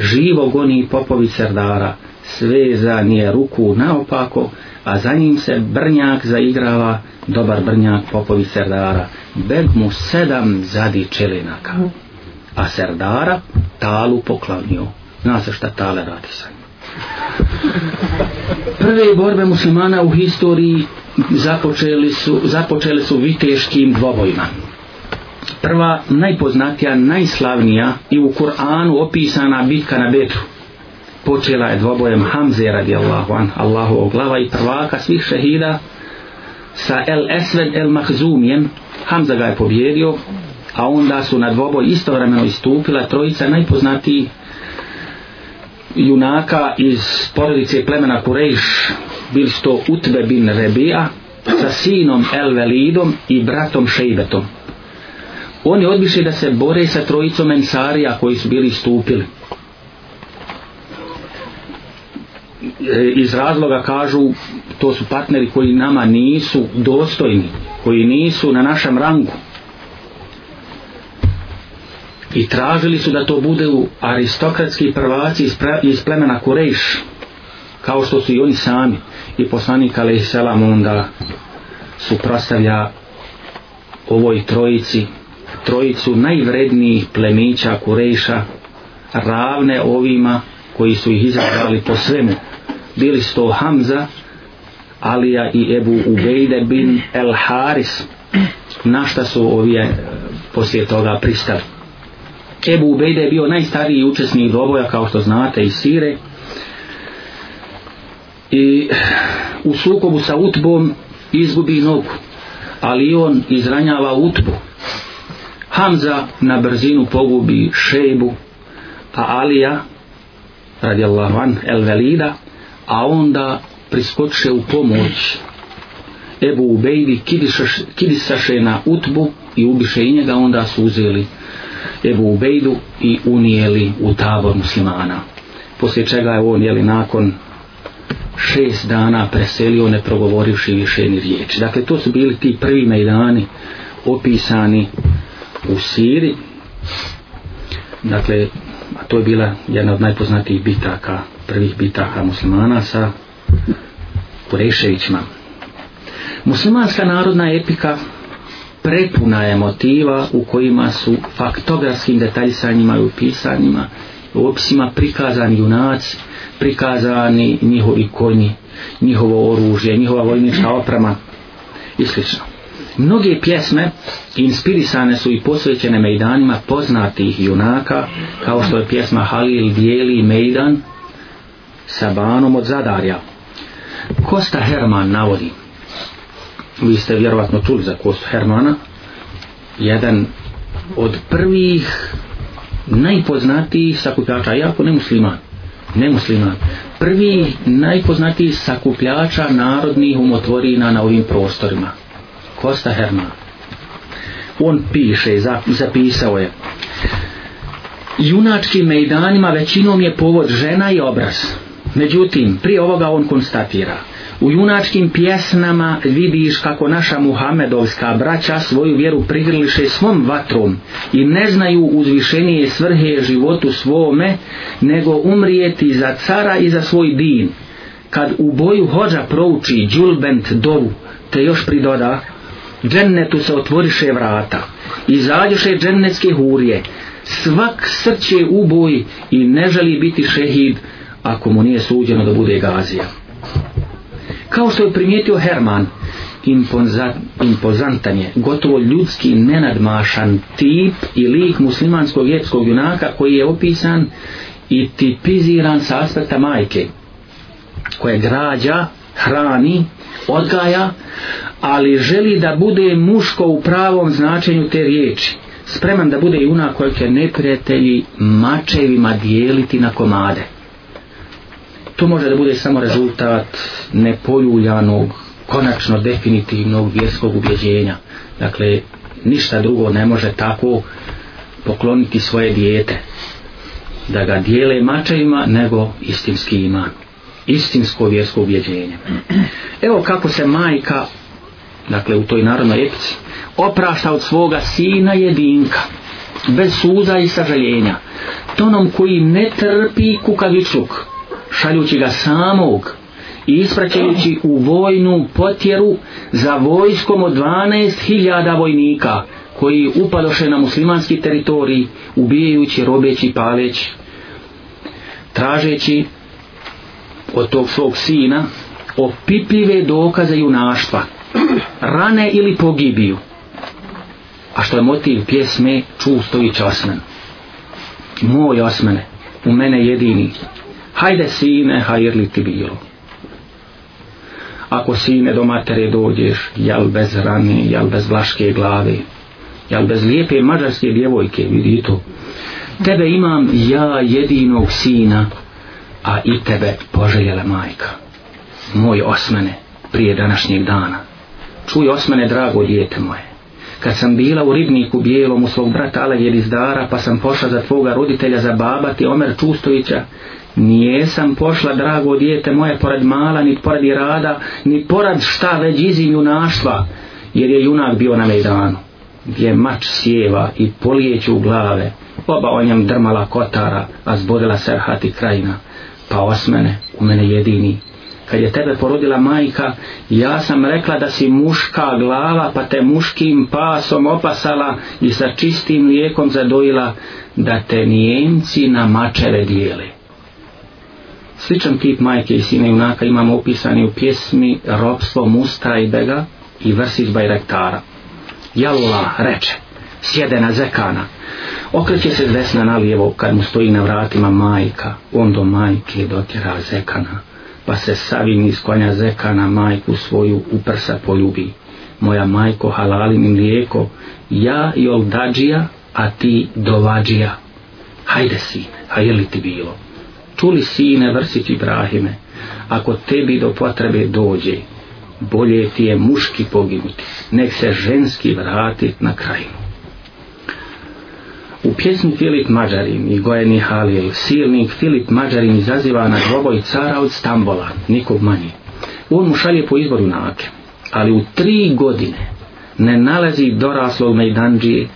živo goni popovi srdara, svezan je ruku naopako, a za njim se brnjak zaigrava, dobar brnjak popovi serdara, beg mu sedam zadi čelinaka, a serdara talu poklavnio. Zna se šta tale radi sa njim. Prve borbe muslimana u historiji započeli su, započeli su viteškim dvobojima. Prva, najpoznatija, najslavnija i u Kur'anu opisana bitka na Betru počela je dvobojem Hamze radijallahu an, Allahu glava i prvaka svih šehida sa El Esved El Mahzumijem Hamza ga je pobjedio a onda su na dvoboj istovremeno istupila trojica najpoznatiji junaka iz porodice plemena Kurejš bili sto Utbe bin Rebija sa sinom El Velidom i bratom Šejbetom oni odbiše da se bore sa trojicom Ensarija koji su bili istupili E, iz razloga kažu to su partneri koji nama nisu dostojni, koji nisu na našem rangu. I tražili su da to bude u aristokratski prvaci iz plemena Kurejš, kao što su i oni sami. I poslanik Ali Selam onda suprostavlja ovoj trojici, trojicu najvrednijih plemića Kurejša, ravne ovima koji su ih izabrali po svemu bili sto Hamza, Alija i Ebu Ubejde bin El Haris, na šta su ovi e, poslije toga pristali. Ebu Ubejde je bio najstariji učesnik dvoboja, kao što znate, iz Sire. I u sukobu sa Utbom izgubi nogu, ali on izranjava Utbu. Hamza na brzinu pogubi Šejbu, a Alija, radijallahu an, El Velida, a onda priskoče u pomoć Ebu Ubejvi kidisaše na utbu i ubiše i njega onda su uzeli Ebu Ubejdu i unijeli u tabor muslimana poslije čega je on jeli nakon šest dana preselio ne progovorivši više ni riječ dakle to su bili ti prvi dani opisani u Siri dakle a to je bila jedna od najpoznatijih bitaka prvih bitaka muslimana sa Kureševićima. Muslimanska narodna epika prepuna je motiva u kojima su faktografskim detaljisanjima i upisanjima u opisima prikazani junaci, prikazani njihovi konji, njihovo oružje, njihova vojnička oprema i sl. Mnoge pjesme inspirisane su i posvećene mejdanima poznatih junaka, kao što je pjesma Halil dijeli mejdan, Sabanom od Zadarja. Kosta Herman navodi, vi ste vjerovatno čuli za Kostu Hermana, jedan od prvih najpoznatijih sakupljača, jako ne musliman, ne musliman, prvi najpoznatiji sakupljača narodnih umotvorina na ovim prostorima. Kosta Herman. On piše, zapisao je, Junački mejdanima većinom je povod žena i obraz. Međutim, prije ovoga on konstatira. U junačkim pjesnama vidiš kako naša muhamedovska braća svoju vjeru prigrliše svom vatrom i ne znaju uzvišenije svrhe životu svome, nego umrijeti za cara i za svoj din. Kad u boju hođa prouči džulbent dovu, te još pridoda, džennetu se otvoriše vrata, izađuše džennetske hurje, svak srće u boj i ne želi biti šehid, ako mu nije suđeno da bude gazija. Kao što je primijetio Herman, impozantan je, gotovo ljudski nenadmašan tip i lik muslimanskog epskog junaka koji je opisan i tipiziran sa aspekta majke, koja građa, hrani, odgaja, ali želi da bude muško u pravom značenju te riječi. Spreman da bude i una koja će neprijatelji mačevima dijeliti na komade to može da bude samo rezultat nepoljuljanog, konačno definitivnog vjerskog ubjeđenja. Dakle, ništa drugo ne može tako pokloniti svoje dijete, da ga dijele mačevima nego istinski iman, istinsko vjersko ubjeđenje. Evo kako se majka, dakle u toj narodnoj epici, oprašta od svoga sina jedinka, bez suza i sažaljenja, tonom koji ne trpi kukavičuk, šaljući ga samog i ispraćajući u vojnu potjeru za vojskom od 12.000 vojnika koji upadoše na muslimanski teritorij ubijajući, robeći, paleći tražeći od tog svog sina opipljive dokaze junaštva rane ili pogibiju a što je motiv pjesme čusto i časmen moj osmene u mene jedini hajde sine, hajer li ti bilo? Ako sine do matere dođeš, jel bez rane, jel bez vlaške glave, jel bez lijepe mađarske djevojke, vidi to. Tebe imam ja jedinog sina, a i tebe poželjela majka. Moj osmene, prije današnjeg dana. Čuj osmene, drago djete moje. Kad sam bila u ribniku bijelom u svog brata Alevjer iz Dara, pa sam pošla za tvoga roditelja za baba ti Omer Čustovića, Nijesam pošla, drago dijete moje, pored mala, ni pored rada, ni pored šta već izim junaštva, jer je junak bio na Mejdanu, gdje mač sjeva i polijeću u glave, oba o njem drmala kotara, a zborila serhat i krajina, pa osmene, u mene jedini. Kad je tebe porodila majka, ja sam rekla da si muška glava, pa te muškim pasom opasala i sa čistim lijekom zadojila da te nijemci na mačeve dijeli. Sličan tip majke i sine junaka imamo upisani u pjesmi Robstvo Musta i Bega i Vrsis Bajrektara. Jalla reče, sjede na zekana, okreće se desna na lijevo kad mu stoji na vratima majka, on do majke dotjera zekana, pa se savin iz konja zekana majku svoju u prsa poljubi. Moja majko halalim im lijeko, ja i oldađija, a ti dovađija. Hajde si, hajde li ti bilo? čuli sine vrsić Ibrahime, ako tebi do potrebe dođe, bolje ti je muški poginuti, nek se ženski vrati na kraju. U pjesmi Filip Mađarin i Gojeni Halil, silnik Filip Mađarin izaziva na dvoboj cara od Stambola, nikog manji. On mu šalje po izboru nake, ali u tri godine ne nalazi doraslog Mejdanđije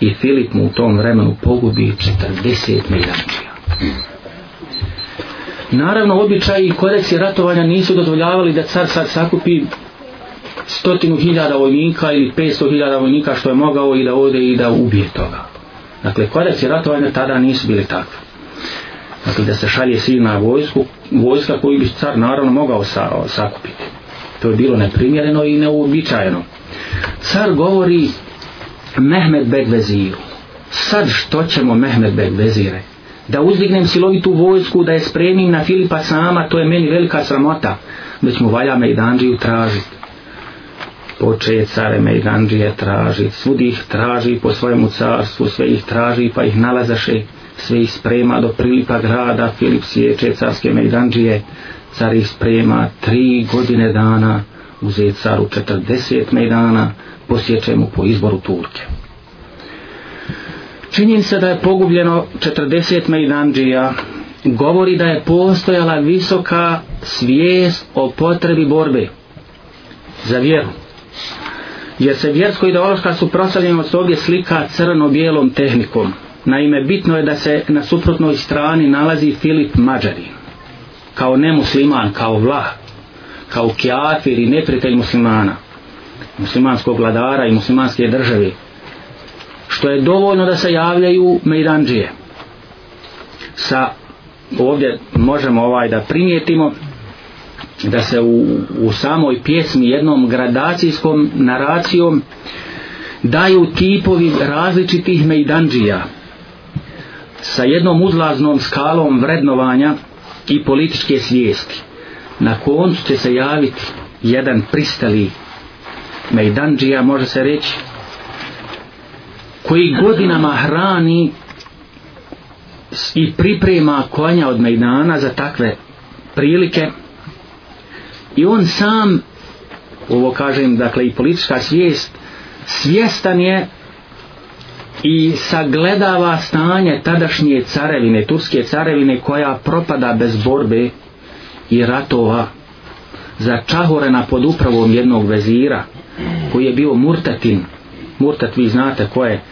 i Filip mu u tom vremenu pogubi 40 Mejdanđija. Naravno, običaj i kodeksi ratovanja nisu dozvoljavali da car sad sakupi stotinu hiljada vojnika ili 500 hiljada vojnika što je mogao i da ode i da ubije toga. Dakle, kodeksi ratovanja tada nisu bili takvi. Dakle, da se šalje silna vojsku, vojska koju bi car naravno mogao sa, sakupiti. To je bilo neprimjereno i neobičajeno. Car govori Mehmed Begveziru. Sad što ćemo Mehmed Begvezire? da uzdignem silovitu vojsku, da je spremim na Filipa sama, to je meni velika sramota. Već mu valja Mejdanđiju tražit. Poče je care Mejdanđije tražit, svud ih traži po svojemu carstvu, sve ih traži pa ih nalazaše, sve ih sprema do prilipa grada, Filip sječe carske Mejdanđije, car ih sprema tri godine dana, uze caru četrdeset Mejdana, posjeće mu po izboru Turke činjen se da je pogubljeno 40 mejdanđija govori da je postojala visoka svijest o potrebi borbe za vjeru jer se vjersko ideološka suprostavljenost ovdje slika crno-bijelom tehnikom naime bitno je da se na suprotnoj strani nalazi Filip Mađari kao nemusliman, kao vlah kao kjafir i neprijatelj muslimana muslimanskog vladara i muslimanske države što je dovoljno da se javljaju mejdanđije sa ovdje možemo ovaj da primijetimo da se u, u samoj pjesmi jednom gradacijskom naracijom daju tipovi različitih mejdanđija sa jednom uzlaznom skalom vrednovanja i političke svijesti na koncu će se javiti jedan pristali mejdanđija može se reći koji godinama hrani i priprema konja od Mejdana za takve prilike i on sam ovo kažem dakle i politička svijest svjestan je i sagledava stanje tadašnje carevine turske carevine koja propada bez borbe i ratova začahorena pod upravom jednog vezira koji je bio Murtatin Murtat vi znate ko je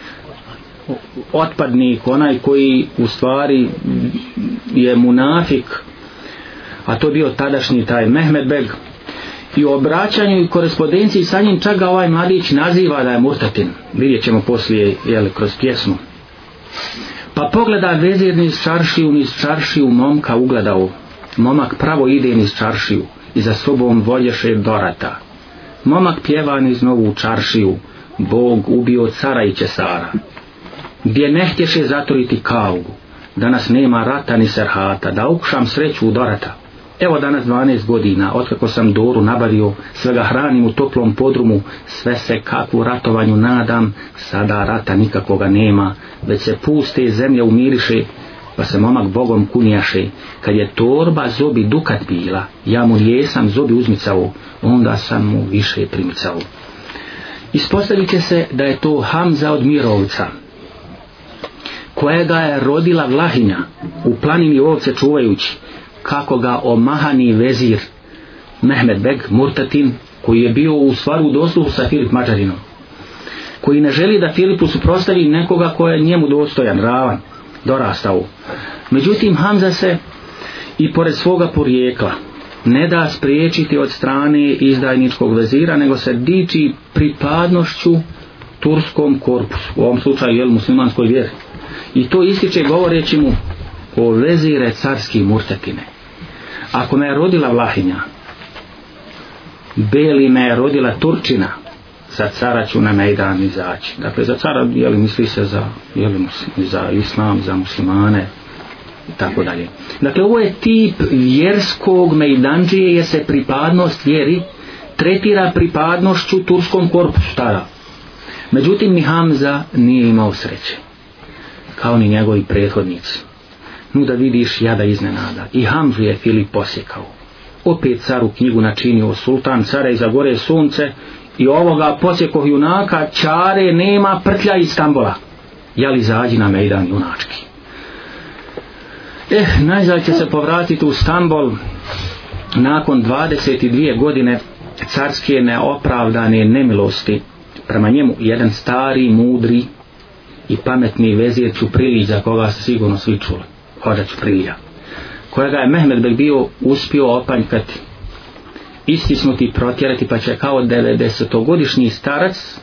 otpadnik, onaj koji u stvari je munafik, a to bio tadašnji taj Mehmed Beg, i u obraćanju i korespondenciji sa njim čak ga ovaj mladić naziva da je Murtatin. Vidjet ćemo poslije jeli, kroz pjesmu. Pa pogleda vezir niz čaršiju, niz čaršiju momka ugledao. Momak pravo ide niz čaršiju i za sobom volješe dorata. Momak pjeva niz novu čaršiju. Bog ubio cara i česara gdje ne htješe zatoriti kaugu. Danas nema rata ni serhata, da ukušam sreću u dorata. Evo danas 12 godina, otkako sam Doru nabavio, sve ga hranim u toplom podrumu, sve se kakvu ratovanju nadam, sada rata nikakvoga nema, već se puste zemlje umiriše, pa se momak bogom kunjaše, kad je torba zobi dukat bila, ja mu jesam zobi uzmicao, onda sam mu više primicao. Ispostavit će se da je to Hamza od Mirovca, kojega je rodila vlahinja u planini ovce čuvajući kako ga omahani vezir Mehmed Beg Murtatin koji je bio u stvaru dosluhu sa Filip Mađarinom koji ne želi da Filipu suprostavi nekoga koja je njemu dostojan, ravan, dorastao. Međutim, Hamza se i pored svoga porijekla ne da spriječiti od strane izdajničkog vezira, nego se diči pripadnošću turskom korpusu, u ovom slučaju jel, muslimanskoj vjeri i to ističe govoreći mu o vezire carski murtetine. Ako me je rodila vlahinja, beli me je rodila turčina, za cara ću na najdan izaći. Dakle, za cara, jel, misli se za, jel, za islam, za muslimane, tako dalje. Dakle, ovo je tip vjerskog mejdanđije, jer se pripadnost vjeri tretira pripadnošću turskom korpusu tada. Međutim, ni Hamza nije imao sreće kao ni njegovi prethodnici. Nu da vidiš jada iznenada. I Hamzu je Filip posjekao. Opet caru knjigu načinio sultan cara iza gore sunce i ovoga posjeko junaka čare nema prtlja iz Stambola. Jel izađi na mejdan junački. Eh, najzad će se povratiti u Stambol nakon 22 godine carske neopravdane nemilosti prema njemu jedan stari, mudri i pametni vezir Čuprilić za koga ste sigurno svi čuli hoda Čuprilja kojega je Mehmed Beg bio uspio opanjkati istisnuti protjerati pa će kao 90-godišnji starac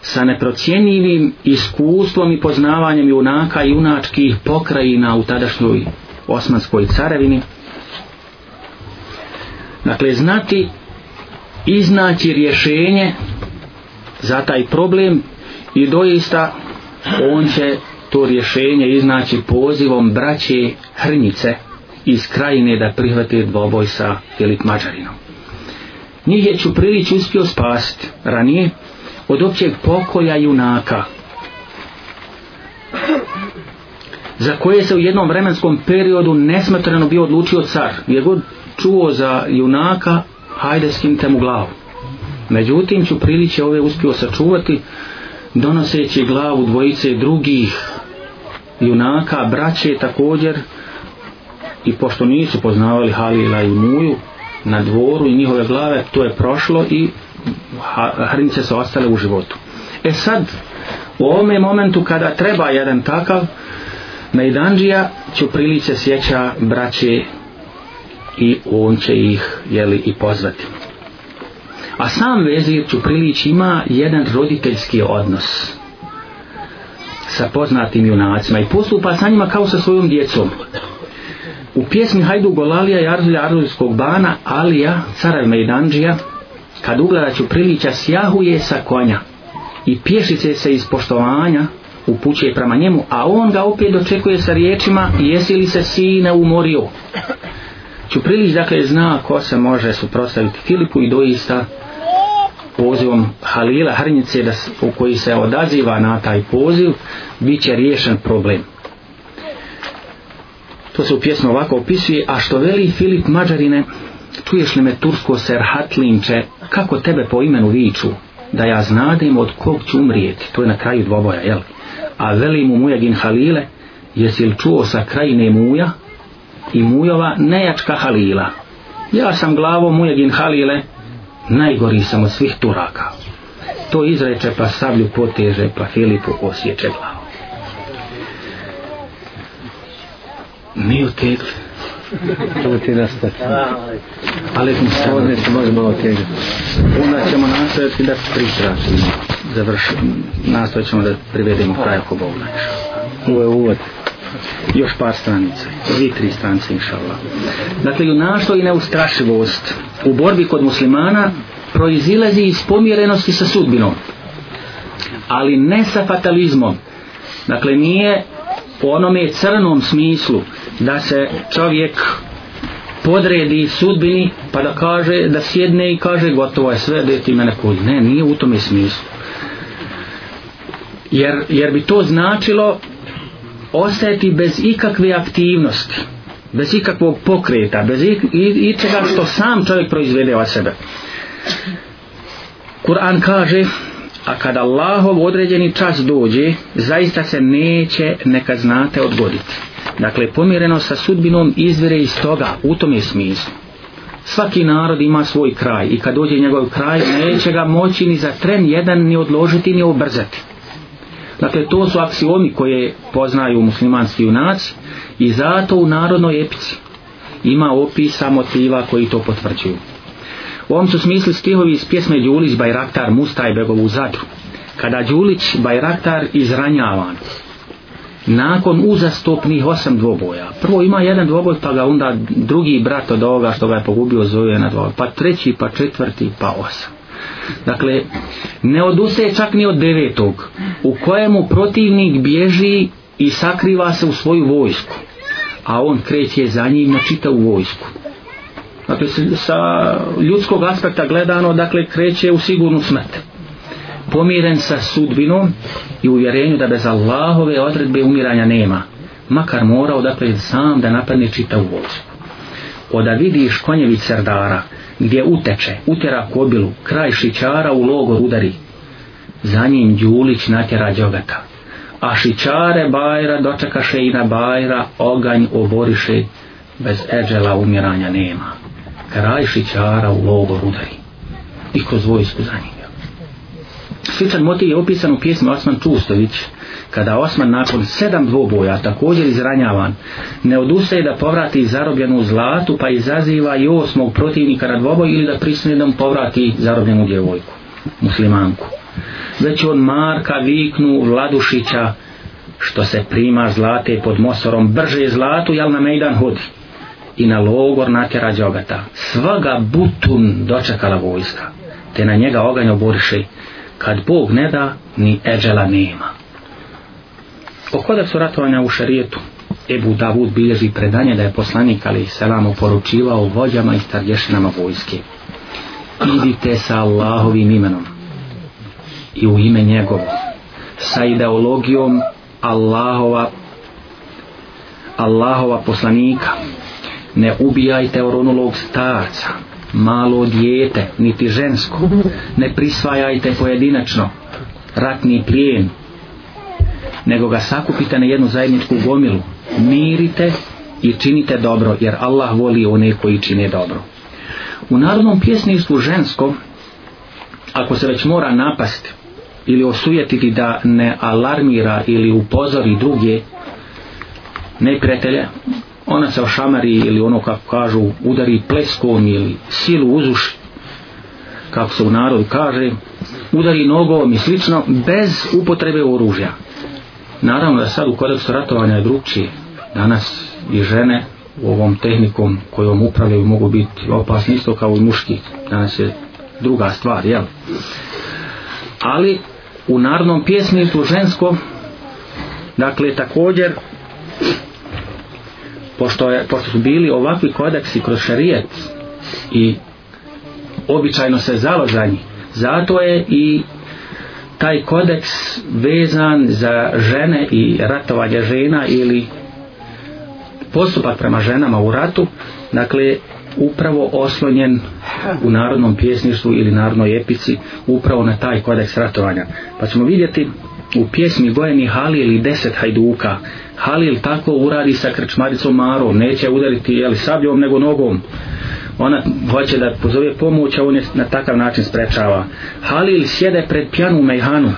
sa neprocijenivim iskustvom i poznavanjem junaka i junačkih pokrajina u tadašnjoj osmanskoj carevini dakle znati iznaći rješenje za taj problem i doista on će to rješenje iznaći pozivom braće Hrnjice iz krajine da prihvate dvoboj sa Filip Mađarinom. Njih je Čuprilić uspio spasiti ranije od općeg pokoja junaka za koje se u jednom vremenskom periodu nesmrtreno bio odlučio car jer god čuo za junaka hajde skinite mu glavu međutim Čuprilić je ove uspio sačuvati donoseći glavu dvojice drugih junaka, braće također i pošto nisu poznavali Halila i Muju na dvoru i njihove glave, to je prošlo i hrnice su ostale u životu. E sad, u ovome momentu kada treba jedan takav, Najdanđija će prilice sjeća braće i on će ih jeli, i pozvati a sam vezir Čuprilić ima jedan roditeljski odnos sa poznatim junacima i postupa sa njima kao sa svojom djecom. U pjesmi Hajdu Golalija i Arzulja Arzuljskog bana Alija, cara Mejdanđija, kad ugleda Čuprilića sjahuje sa konja i pješice se iz poštovanja upućuje prema njemu, a on ga opet dočekuje sa riječima jesi li se sine umorio? Čuprilić dakle zna ko se može suprostaviti Filipu i doista pozivom Halila Hrnjice da, u koji se odaziva na taj poziv bit će riješen problem to se u pjesmu ovako opisuje a što veli Filip Mađarine čuješ li me tursko serhatlinče kako tebe po imenu viču da ja znadem od kog ću umrijeti to je na kraju dvoboja jel? a veli mu mujagin Halile jesi li čuo sa krajine muja i mujova nejačka Halila. Ja sam glavo mujegin Halile, najgori sam od svih Turaka. To izreče pa sablju poteže pa Filipu osjeće glavo. Mi u tegli. To ti nastati. Ali smo se odne se možemo malo tegli. Onda ćemo nastaviti da pristrašimo. Završimo. Nastavit ćemo da privedemo kraj ako Bog neče. Ovo je uvod. Uvod još par stranica dvi, tri stranice inša Allah dakle junaštvo i neustrašivost u borbi kod muslimana proizilazi iz pomjerenosti sa sudbinom ali ne sa fatalizmom dakle nije po onome crnom smislu da se čovjek podredi sudbini pa da kaže da sjedne i kaže gotovo je sve da ti mene kuli ne nije u tome smislu jer, jer bi to značilo ostajati bez ikakve aktivnosti, bez ikakvog pokreta, bez ičega što sam čovjek proizvede od sebe. Kur'an kaže, a kad Allahov određeni čas dođe, zaista se neće neka znate odgoditi. Dakle, pomireno sa sudbinom izvire iz toga, u tom je smislu. Svaki narod ima svoj kraj i kad dođe njegov kraj, neće ga moći ni za tren jedan ni odložiti ni obrzati. Dakle, to su aksiomi koje poznaju muslimanski junaci i zato u narodnoj epici ima opisa motiva koji to potvrđuju. U ovom su smisli stihovi iz pjesme Đulić Bajraktar Mustajbegov u Zadru. Kada Đulić Bajraktar izranjavan, nakon uzastopnih osam dvoboja. Prvo ima jedan dvoboj, pa ga onda drugi brat od ovoga što ga je pogubio zove na dvoboj. Pa treći, pa četvrti, pa osam. Dakle, ne odustaje čak ni od devetog, u kojemu protivnik bježi i sakriva se u svoju vojsku, a on kreće za njim na čitavu vojsku. Dakle, sa ljudskog aspekta gledano, dakle, kreće u sigurnu smrt. Pomiren sa sudbinom i uvjerenju da bez Allahove odredbe umiranja nema, makar morao, dakle, sam da napadne čitavu vojsku oda vidiš konjevi crdara, gdje uteče, utjera kobilu, kraj šićara u logor udari. Za njim Đulić natjera džogata, a šićare bajra dočekaše i na bajra, oganj oboriše, bez eđela umiranja nema. Kraj šićara u logor udari, i kroz vojsku za njim. Sličan motiv je opisan u pjesmi Osman Čustović, kada Osman nakon sedam dvoboja, također izranjavan, ne odustaje da povrati zarobljenu zlatu, pa izaziva i osmog protivnika na dvoboj ili da prisnjedom povrati zarobljenu djevojku, muslimanku. Već on Marka viknu Vladušića, što se prima zlate pod mosorom, brže je zlatu, jel na mejdan hodi. I na logor natjera džogata. Svaga butun dočekala vojska, te na njega oganj oboriše i kad Bog ne da, ni eđela nema. Pokoda su ratovanja u šarijetu, Ebu Davud bilježi predanje da je poslanik ali i selam oporučivao vođama i starješinama vojske. Idite sa Allahovim imenom i u ime njegovo, sa ideologijom Allahova, Allahova poslanika. Ne ubijajte oronulog starca, malo dijete, niti žensko. Ne prisvajajte pojedinačno ratni plijen, nego ga sakupite na jednu zajedničku gomilu. Mirite i činite dobro, jer Allah voli one koji čine dobro. U narodnom pjesništvu ženskom, ako se već mora napasti ili osujetiti da ne alarmira ili upozori druge neprijatelje, ona se ošamari ili ono kako kažu udari pleskom ili silu uzuši kako se u narodu kaže udari nogom i slično bez upotrebe oružja naravno da sad u kodeksu ratovanja je drugčije danas i žene u ovom tehnikom kojom upravljaju mogu biti opasni isto kao i muški danas je druga stvar jel? ali u narodnom pjesmi žensko dakle također pošto, je, pošto su bili ovakvi kodeksi kroz šarijet i običajno se založani zato je i taj kodeks vezan za žene i ratovanje žena ili postupak prema ženama u ratu dakle upravo oslonjen u narodnom pjesništvu ili narodnoj epici upravo na taj kodeks ratovanja pa ćemo vidjeti u pjesmi Bojeni Halil i deset hajduka. Halil tako uradi sa krčmaricom Maro, neće udariti jeli, sabljom nego nogom. Ona hoće da pozove pomoć, a on je na takav način sprečava. Halil sjede pred pjanu Mejhanu,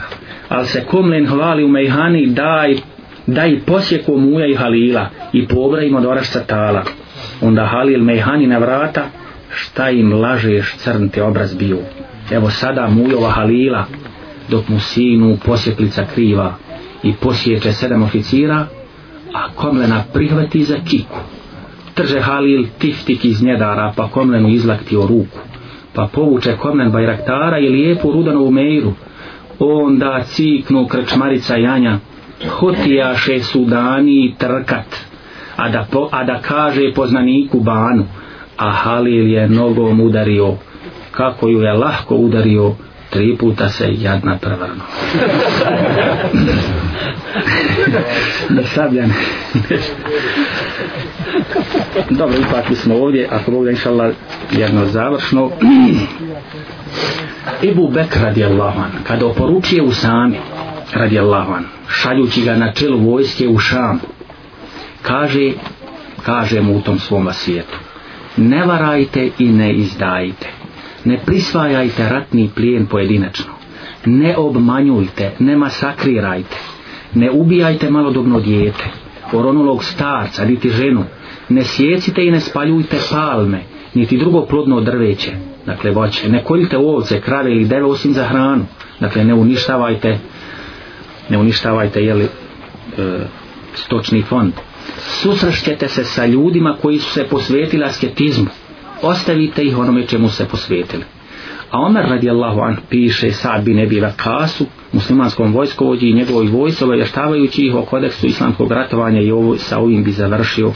ali se Komlen hvali u Mejhani, daj, daj posjeku Muja i Halila i pobra im od orašca tala. Onda Halil Mejhani na vrata, šta im lažeš crn te obraz bio. Evo sada Mujova Halila, dok mu sinu posjeklica kriva i posjeće sedam oficira, a komlena prihvati za kiku. Trže Halil tiftik iz njedara, pa komlenu izlakti o ruku, pa povuče komlen bajraktara i lijepu rudanovu meiru. Onda ciknu krčmarica Janja, hotijaše su dani trkat, a da, po, a da kaže poznaniku banu, a Halil je nogom udario, kako ju je lahko udario, tri puta se jadna prevrnu. da sabljane. Dobro, ipak smo ovdje, ako Bog da inša Allah, jedno završno. Ibu Bek radijallahu an, kada oporučuje Usami radijallahu an, šaljući ga na čelu vojske u Šam, kaže, kaže mu u tom svom svijetu, ne varajte i ne izdajite ne prisvajajte ratni plijen pojedinačno. Ne obmanjujte, ne masakrirajte. Ne ubijajte malodobno dijete, oronulog starca, niti ženu. Ne sjecite i ne spaljujte palme, niti drugo plodno drveće, dakle voće. Ne koljite ovce, krave ili deve osim za hranu. Dakle, ne uništavajte, ne uništavajte jeli, e, stočni fond. Susrašćete se sa ljudima koji su se posvetili asketizmu ostavite ih onome čemu se posvetili. A Omer radijallahu an piše Sad bin Ebi Vakasu, muslimanskom vojskovođi i njegovoj vojsovo ještavajući ih o kodeksu islamskog ratovanja i ovo, sa ovim bi završio.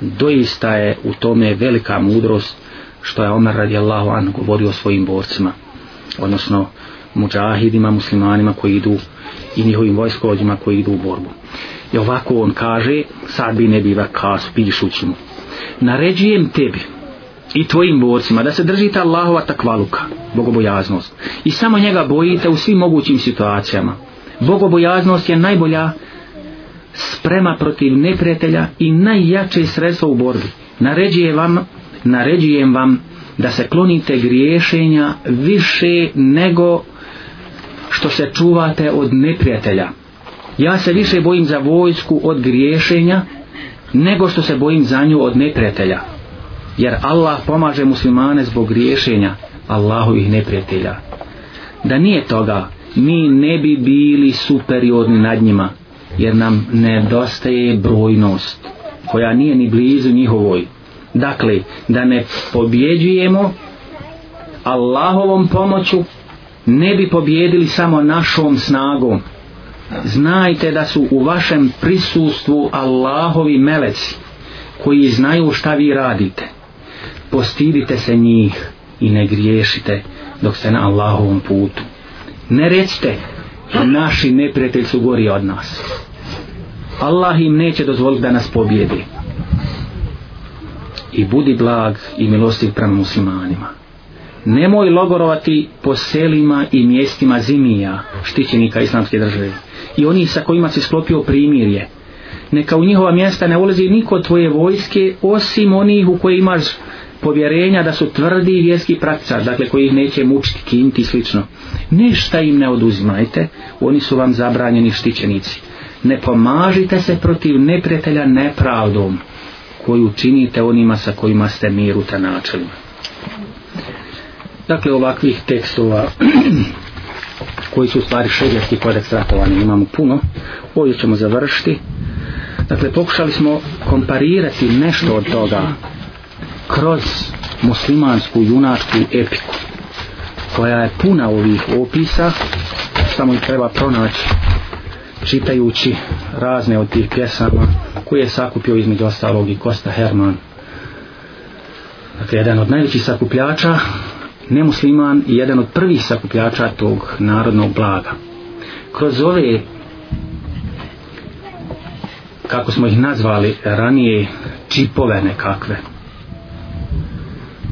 Doista je u tome velika mudrost što je Omer radijallahu an govorio o svojim borcima, odnosno muđahidima, muslimanima koji idu i njihovim vojskovođima koji idu u borbu. I ovako on kaže, sad bi ne biva kas, pišući mu. Naređujem tebi, i tvojim borcima da se držite Allahova takvaluka, bogobojaznost. I samo njega bojite u svim mogućim situacijama. Bogobojaznost je najbolja sprema protiv neprijatelja i najjače sredstvo u borbi. Naređuje vam, naređujem vam da se klonite griješenja više nego što se čuvate od neprijatelja. Ja se više bojim za vojsku od griješenja nego što se bojim za nju od neprijatelja jer Allah pomaže muslimane zbog griješenja Allahovih neprijatelja. Da nije toga, mi ne bi bili superiorni nad njima, jer nam nedostaje brojnost, koja nije ni blizu njihovoj. Dakle, da ne pobjeđujemo Allahovom pomoću, ne bi pobjedili samo našom snagom. Znajte da su u vašem prisustvu Allahovi meleci, koji znaju šta vi radite postidite se njih i ne griješite dok ste na Allahovom putu. Ne recite, naši neprijatelji su gori od nas. Allah im neće dozvoliti da nas pobjedi. I budi blag i milostiv prema muslimanima. Nemoj logorovati po selima i mjestima zimija, štićenika islamske države. I oni sa kojima si sklopio primirje. Neka u njihova mjesta ne ulazi niko tvoje vojske, osim onih u koje imaš povjerenja da su tvrdi vjerski praktičar, dakle koji ih neće mučiti, kinti i slično, ništa im ne oduzimajte, oni su vam zabranjeni štićenici. Ne pomažite se protiv neprijatelja nepravdom koju činite onima sa kojima ste mir u tanačelima. Dakle, ovakvih tekstova koji su u stvari šedjarski kodeks ratovani, imamo puno. Ovdje ćemo završiti. Dakle, pokušali smo komparirati nešto od toga kroz muslimansku junačku epiku koja je puna ovih opisa samo ih treba pronaći čitajući razne od tih pjesama koje je sakupio između ostalog i Kosta Herman dakle jedan od najvećih sakupljača nemusliman i jedan od prvih sakupljača tog narodnog blaga kroz ove kako smo ih nazvali ranije čipove nekakve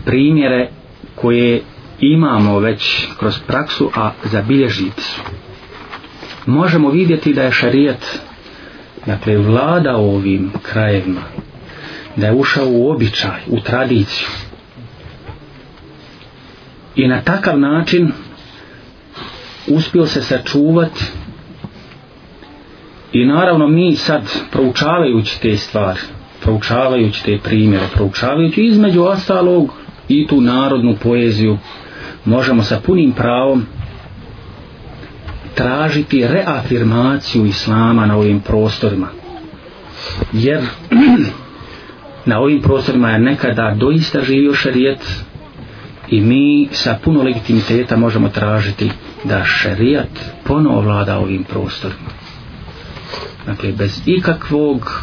primjere koje imamo već kroz praksu, a zabilježiti su. Možemo vidjeti da je šarijet dakle, vlada ovim krajevima, da je ušao u običaj, u tradiciju. I na takav način uspio se sačuvati i naravno mi sad proučavajući te stvari, proučavajući te primjere, proučavajući između ostalog i tu narodnu poeziju možemo sa punim pravom tražiti reafirmaciju islama na ovim prostorima jer na ovim prostorima je nekada doista živio šarijet i mi sa puno legitimiteta možemo tražiti da šarijet ponovo vlada ovim prostorima dakle bez ikakvog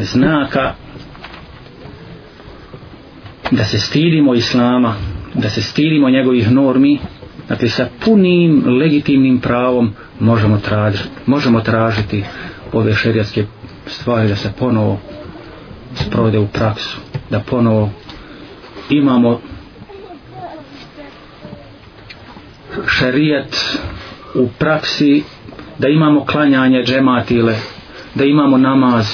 znaka da se stidimo Islama, da se stidimo njegovih normi, dakle sa punim legitimnim pravom možemo tražiti, možemo tražiti ove šerijatske stvari da se ponovo sprovede u praksu, da ponovo imamo šerijat u praksi, da imamo klanjanje džematile, da imamo namaz,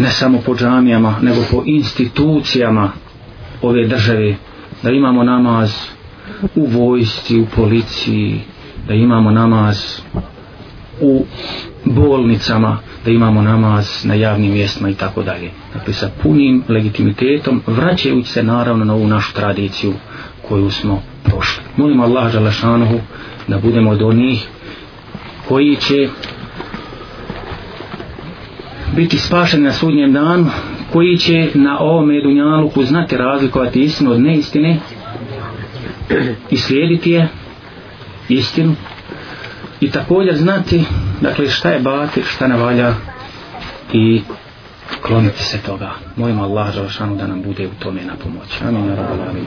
ne samo po džamijama nego po institucijama ove države da imamo namaz u vojsti, u policiji da imamo namaz u bolnicama da imamo namaz na javnim mjestima i tako dalje dakle sa punim legitimitetom vraćajući se naravno na ovu našu tradiciju koju smo prošli molim Allah da budemo od onih koji će biti spašeni na sudnjem danu koji će na ovome dunjaluku znati razlikovati istinu od neistine i slijediti je istinu i također znati dakle šta je batir, šta ne valja i kloniti se toga. Mojim Allah žalšanu da nam bude u tome na pomoć. Amin.